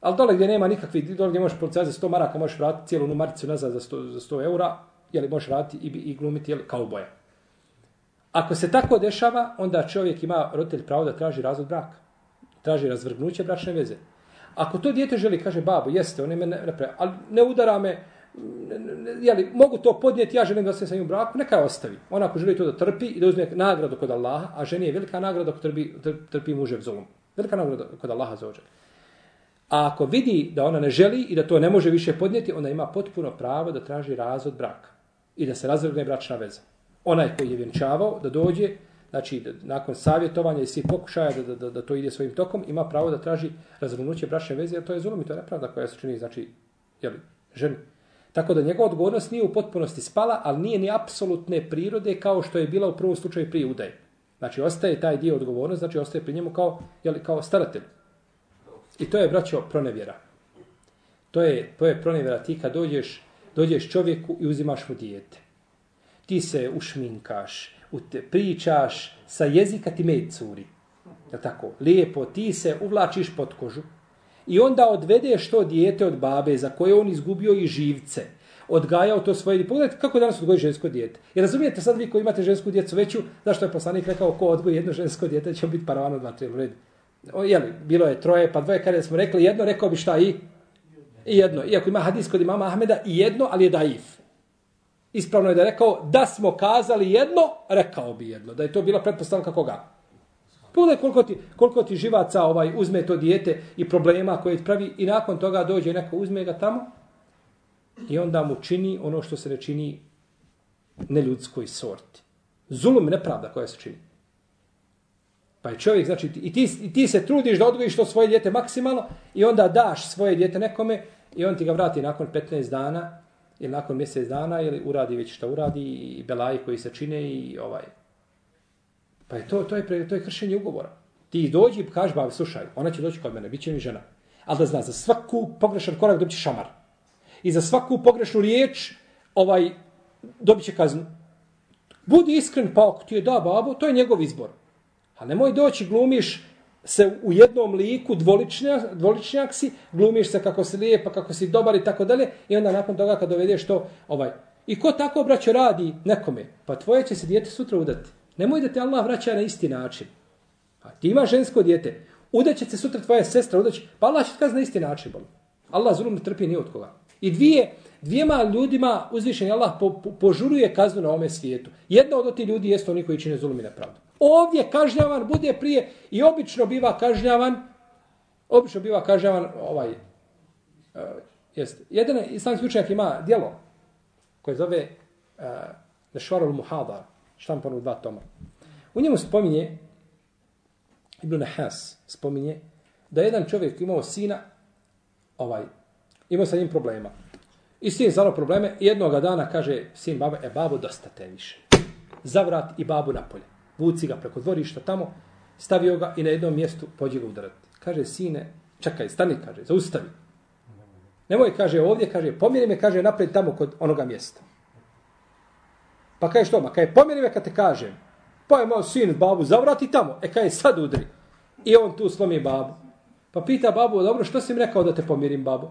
Ali dole gdje nema nikakvih, dole gdje možeš policajati za 100 maraka, možeš vratiti cijelu numaricu nazad za 100, za 100 eura, jeli možeš raditi i, i glumiti jeli, kao boja. Ako se tako dešava, onda čovjek ima roditelj pravo da traži razvod braka. Traži razvrgnuće bračne veze. Ako to dijete želi, kaže babo, jeste, on je me ne, ne, ali ne udara me, jeli, mogu to podnijeti, ja želim da se sa njim u braku, neka je ostavi. Ona ako želi to da trpi i da uzme nagradu kod Allaha, a ženi je velika nagrada ako trpi, trpi mužev zulum. Velika nagrada kod Allaha za ođe. A ako vidi da ona ne želi i da to ne može više podnijeti, onda ima potpuno pravo da traži razvod braka i da se razvrgne bračna veza. Onaj koji je vjenčavao da dođe, znači da, nakon savjetovanja i svih pokušaja da, da, da, da to ide svojim tokom, ima pravo da traži razvrnuće bračne veze, jer to je zulum i to je nepravda koja se čini, znači, jeli, ženi. Tako da njegova odgovornost nije u potpunosti spala, ali nije ni apsolutne prirode kao što je bila u prvom slučaju prije udaje. Znači, ostaje taj dio odgovornost, znači ostaje pri njemu kao, jeli, kao staratelj. I to je, braćo, pronevjera. To je, to je pronevjera ti kad dođeš, dođeš čovjeku i uzimaš mu dijete. Ti se ušminkaš, te, pričaš, sa jezika ti med curi. Je tako? Lijepo, ti se uvlačiš pod kožu. I onda odvede što dijete od babe za koje on izgubio i živce. Odgajao to svoje. Pogledajte kako danas odgoji žensko dijete. I razumijete sad vi koji imate žensku djecu veću, zašto je poslanik rekao ko odgoji jedno žensko dijete, će biti paravano dva, tri, u redu. O, jeli, bilo je troje, pa dvoje, kada smo rekli jedno, rekao bi šta i? I jedno. Iako ima hadis kod imama Ahmeda, i jedno, ali je daif. Ispravno je da je rekao, da smo kazali jedno, rekao bi jedno. Da je to bila pretpostavka koga? Pogledaj koliko ti, koliko ti živaca ovaj uzme to dijete i problema koje pravi i nakon toga dođe neko uzme ga tamo i onda mu čini ono što se ne čini neljudskoj sorti. Zulum nepravda koja se čini. Pa je čovjek, znači, i ti, i ti se trudiš da odgojiš to svoje djete maksimalno i onda daš svoje djete nekome i on ti ga vrati nakon 15 dana ili nakon mjesec dana ili uradi već što uradi i belaji koji se čine i ovaj. Pa je to, to, je, pre, to je kršenje ugovora. Ti dođi i kaži, bavi, slušaj, ona će doći kod mene, bit će mi žena. Ali da zna, za svaku pogrešan korak dobit će šamar. I za svaku pogrešnu riječ ovaj, dobit će kaznu. Budi iskren, pa ako ti je da, babo, to je njegov izbor. A nemoj doći, glumiš se u jednom liku, dvoličnjak, dvoličnjak si, glumiš se kako si lijep, pa kako si dobar i tako dalje, i onda nakon toga kad dovedeš to, ovaj, i ko tako braćo radi nekome, pa tvoje će se dijete sutra udati. Nemoj da te Allah vraća na isti način. A ti ima žensko dijete, udaće se sutra tvoja sestra, udaće, pa Allah će kazi na isti način. Bol. Allah zulum ne trpi ni od koga. I dvije, dvijema ljudima uzvišen Allah po, po, požuruje kaznu na ome svijetu. Jedna od tih ljudi jeste oni koji čine zulum i nepravdu. Ovdje kažnjavan bude prije i obično biva kažnjavan obično biva kažnjavan ovaj uh, jest jedan islamski učenjak ima djelo koje zove uh, Nešvarul Muhadar štampano u dva toma. U njemu spominje Ibn Nahas spominje da jedan čovjek imao sina ovaj imao sa njim problema. I sin zalo probleme jednog dana kaže sin baba, e babo, dosta te više. Zavrat i babu napolje vuci ga preko dvorišta tamo, stavio ga i na jednom mjestu pođe ga udarati. Kaže, sine, čekaj, stani, kaže, zaustavi. Nemoj, kaže, ovdje, kaže, pomjeri me, kaže, napred tamo kod onoga mjesta. Pa kaže, što, ma, kaže, pomjeri me kad te kažem. Pa je moj sin babu, zavrati tamo. E, kaže, sad udri. I on tu slomi babu. Pa pita babu, dobro, što si mi rekao da te pomirim, babu?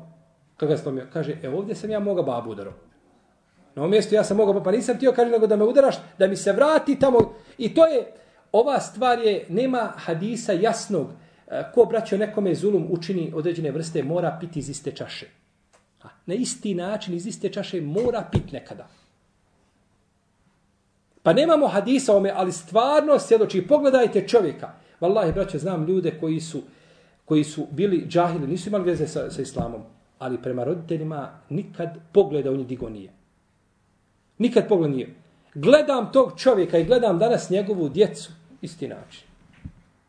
Kada ga slomio? Kaže, e, ovdje sam ja moga babu udarao. Na ovom mjestu ja sam mogao, pa nisam tio, kaže, nego da me udaraš, da mi se vrati tamo. I to je, ova stvar je, nema hadisa jasnog, e, ko braćo nekome zulum učini određene vrste, mora piti iz iste čaše. Na isti način iz iste čaše mora pit nekada. Pa nemamo hadisa ome, ali stvarno sjedoči, pogledajte čovjeka. Wallahi, braćo, znam ljude koji su, koji su bili džahili, nisu imali veze sa, sa islamom, ali prema roditeljima nikad pogleda u njih digo nije. Nikad pogled nije. Gledam tog čovjeka i gledam danas njegovu djecu. Isti način.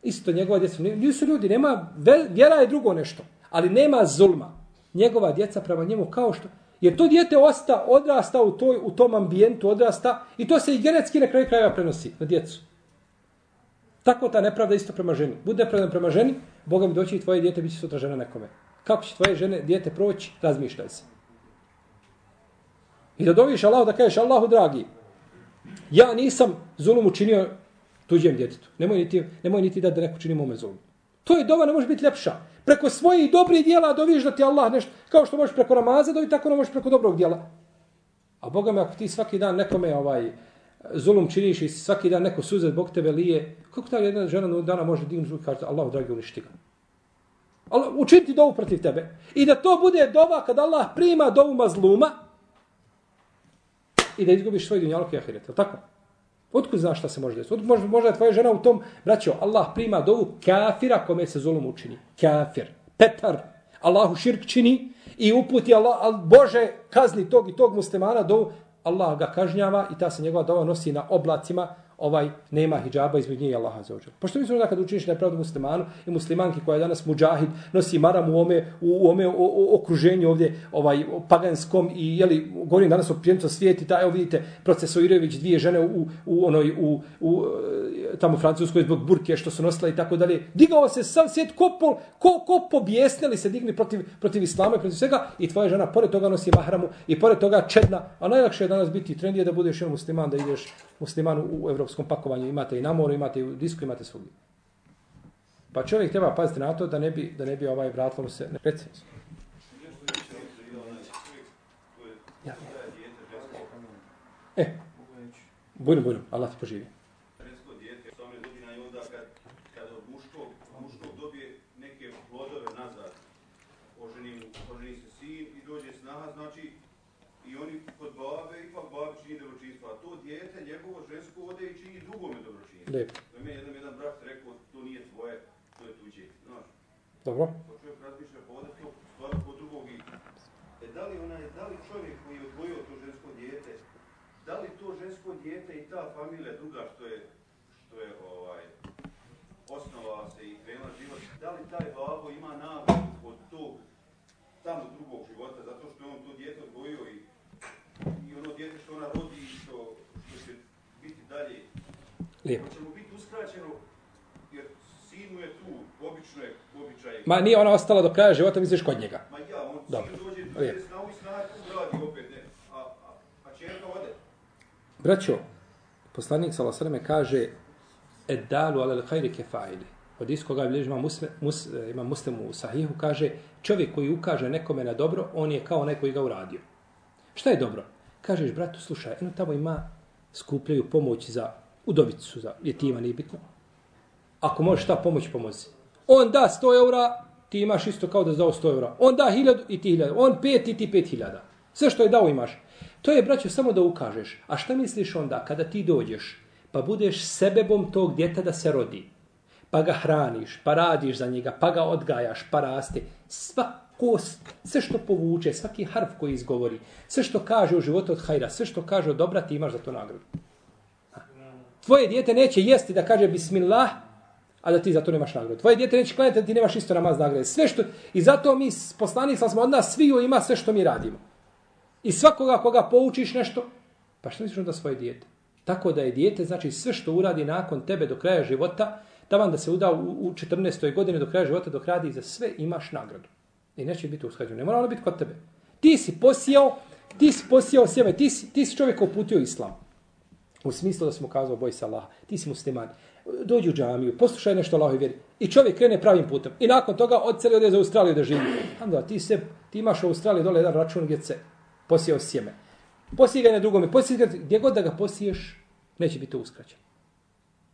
Isto njegova djeca. Nisu ljudi, nema, vjera je drugo nešto. Ali nema zulma. Njegova djeca prema njemu kao što... Jer to dijete osta, odrasta u, toj, u tom ambijentu, odrasta i to se i genetski na kraju krajeva prenosi na djecu. Tako ta nepravda isto prema ženi. Bude nepravda prema ženi, Boga mi doći i tvoje dijete biće sutra žena nekome. Kako će tvoje žene, dijete proći, razmišljaj se. I da doviš Allahu da kažeš Allahu dragi, ja nisam zulum učinio tuđem djetetu. Nemoj niti, nemoj niti da, da neko čini mome zulum. To je dova, ne može biti ljepša. Preko svojih dobrih dijela doviš da ti Allah nešto, kao što možeš preko namaza dovi, tako ne možeš preko dobrog dijela. A Boga me, ako ti svaki dan nekome ovaj, zulum činiš i svaki dan neko suze Bog tebe lije, kako ta jedna žena dana može dignuti i kaže Allah, dragi uništi ga. Allah, učiniti dovu protiv tebe. I da to bude dova kad Allah prima dovu mazluma, i da izgubiš svoj dunjalog i ahiret. Tako? Otkud znaš šta se može desiti? Otkud može, možda je tvoja žena u tom, braćo, Allah prima dovu kafira kome se zulum učini. Kafir. Petar. Allahu širk čini i uputi Allah, al Bože kazni tog i tog muslimana dovu. Allah ga kažnjava i ta se njegova dova nosi na oblacima ovaj nema hidžaba između nje i Allaha za ođel. Pošto mislim da kad učiniš nepravdu muslimanu i muslimanki koja je danas muđahid, nosi maram u ome, u ome o, o, okruženju ovdje ovaj paganskom i jeli, govorim danas o prijemcu svijeti, taj, evo vidite procesuirajuć dvije žene u, u, onoj, u, u, e, tamo u Francuskoj zbog burke što su nosile i tako dalje. Digao se sam svijet, ko, po, ko, ko pobjesnili se digni protiv, protiv islama i protiv svega i tvoja žena pored toga nosi mahramu i pored toga čedna. A najlakše je danas biti trend je da budeš jedan musliman, da ideš musliman u europskom pakovanju. Imate i na moru, imate i u disku, imate svugdje. Pa čovjek treba paziti na to da ne bi, da ne bi ovaj vratilo mu se neprecizno. Ja. E, budem, budem, Allah ti poživi. žensko dijete, 18 godina i onda kad, kad od muškog, muškog dobije neke plodove nazad, oženi, mu, oženi se sin i dođe snaha, znači i oni kod babe, ipak babi čini dobročinstvo, a to dijete, njegovo žensko ode i čini drugome dobročinstvo. Lijepo. To je meni jedan, jedan brat rekao, to nije tvoje, to je tuđe. Znaš, Dobro. pa čovjek razmišlja, pa ode to stvarno kod drugog i... E, da li, onaj, da li čovjek koji je odgojio to žensko dijete, da li to žensko dijete i ta familija druga što je, što je ovaj, osnovala se i krenula život, da li taj babo ima nagradu od tog tamo drugog života, zato što je on to dijete odgojio i, i ono dijete što ona rodi i što, što će biti dalje, Lijepo. će mu biti uskraćeno, jer sin mu je tu, obično je, običaj je. Ma nije ona ostala do kraja života, misliš kod njega. Ma ja, on Dobro. sin dođe, Lijepo. dođe s nauči snaga, radi opet, ne, a, a, a čerka ode. Braćo, poslanik s.a.v. kaže Eddalu alel hajri kefaili. Od iskoga je bilježi ima, muslim, mus, ima muslim u sahihu, kaže čovjek koji ukaže nekome na dobro, on je kao neko koji ga uradio. Šta je dobro? Kažeš, bratu, slušaj, eno tamo ima, skupljaju pomoć za udovicu, za jetima, nije bitno. Ako možeš ta pomoć, pomozi. On da 100 eura, ti imaš isto kao da dao 100 eura. On da 1000 i ti 1000. On 5 i ti 5000. Sve što je dao imaš. To je, braćo, samo da ukažeš. A šta misliš onda kada ti dođeš, pa budeš sebebom tog djeta da se rodi, pa ga hraniš, pa radiš za njega, pa ga odgajaš, pa raste ko, sve što povuče, svaki harf koji izgovori, sve što kaže u životu od hajra, sve što kaže od dobra, ti imaš za to nagradu. Tvoje dijete neće jesti da kaže bismillah, a da ti za to nemaš nagradu. Tvoje dijete neće klanjati da ti nemaš isto namaz nagrade. Sve što, I zato mi, poslanik smo od nas, svi ima sve što mi radimo. I svakoga koga poučiš nešto, pa što misliš onda svoje dijete? Tako da je dijete, znači sve što uradi nakon tebe do kraja života, taman da se uda u, u 14. godini do kraja života, dok radi za sve, imaš nagradu. I neće biti usklađeno. Ne mora ono biti kod tebe. Ti si posijao, ti si posijao sjeme, ti si, ti si čovjek uputio islam. U smislu da smo kazao, boj se Allaha, ti si musliman, dođi u džamiju, poslušaj nešto Allahoj vjeri. I čovjek krene pravim putem. I nakon toga odseli ode za Australiju da živi. Onda ti se, ti imaš u Australiji dole jedan račun gdje se posijao sjeme. Posije ga na drugome, posije ga gdje god da ga posiješ, neće biti uskraćen.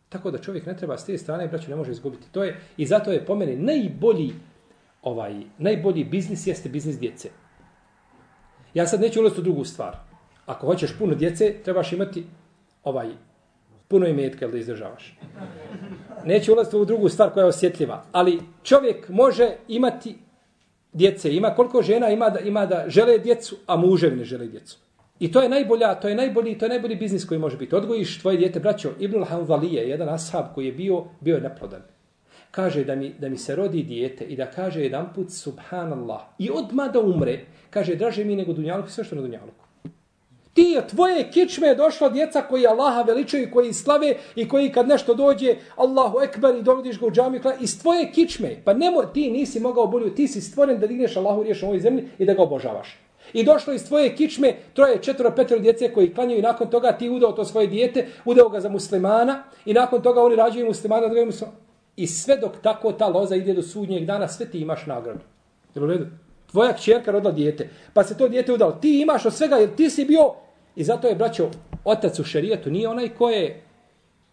Tako da čovjek ne treba s te strane, braću, ne može izgubiti. To je, I zato je po meni najbolji, ovaj, najbolji biznis jeste biznis djece. Ja sad neću ulaziti u drugu stvar. Ako hoćeš puno djece, trebaš imati ovaj, puno imetka da izdržavaš. Neću ulaziti u drugu stvar koja je osjetljiva. Ali čovjek može imati djece. Ima koliko žena ima da, ima da žele djecu, a muževi ne žele djecu. I to je najbolja, to je najbolji, to je najbolji biznis koji može biti. Odgojiš tvoje dijete, braćo, Ibnul Hanzalije, jedan ashab koji je bio, bio je neplodan. Kaže da mi, da mi se rodi dijete i da kaže jedan put subhanallah i odma da umre, kaže draže mi nego dunjaluk i sve što na dunjaluku. Ti je tvoje kičme je došla djeca koji Allaha veličaju, i koji slave i koji kad nešto dođe Allahu ekber i dovodiš ga u džamiju iz tvoje kičme. Pa nemo, ti nisi mogao bolju, ti si stvoren da digneš Allahu riješ u ovoj zemlji i da ga obožavaš. I došlo iz tvoje kičme troje, četvro, petro djece koji klanjaju i nakon toga ti udao to svoje dijete, udao ga za muslimana i nakon toga oni rađuju muslimana, da muslimana. I sve dok tako ta loza ide do sudnjeg dana, sve ti imaš nagradu. Jel u redu? Tvoja kćerka rodila dijete, pa se to dijete udalo. Ti imaš od svega, jer ti si bio, i zato je, braćo, otac u šerijetu nije onaj ko je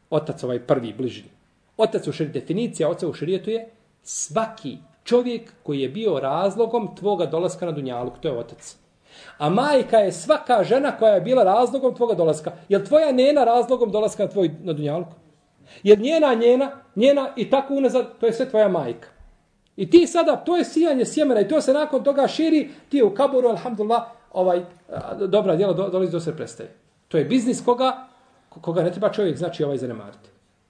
otac ovaj prvi, bližnji. Otac u šerijetu, definicija oca u šerijetu je svaki čovjek koji je bio razlogom tvoga dolaska na Dunjaluk, to je otac. A majka je svaka žena koja je bila razlogom tvoga dolaska. Je li tvoja nena razlogom dolaska na tvoj na Dunjaluk? Jer njena, njena, njena i tako unazad, to je sve tvoja majka. I ti sada, to je sijanje sjemena i to se nakon toga širi, ti je u kaboru, alhamdulillah, ovaj, dobra djela do, dolazi do se prestaje. To je biznis koga koga ne treba čovjek znači ovaj zanemariti.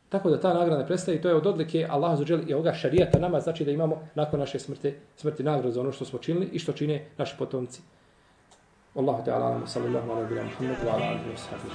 Tako da ta nagrada ne prestaje i to je od odlike Allaha za i ovoga šarijata nama znači da imamo nakon naše smrti, smrti nagradu za ono što smo činili i što čine naši potomci. Allahu te ala, sallallahu alaihi wa sallam, ala alihi wa sallam.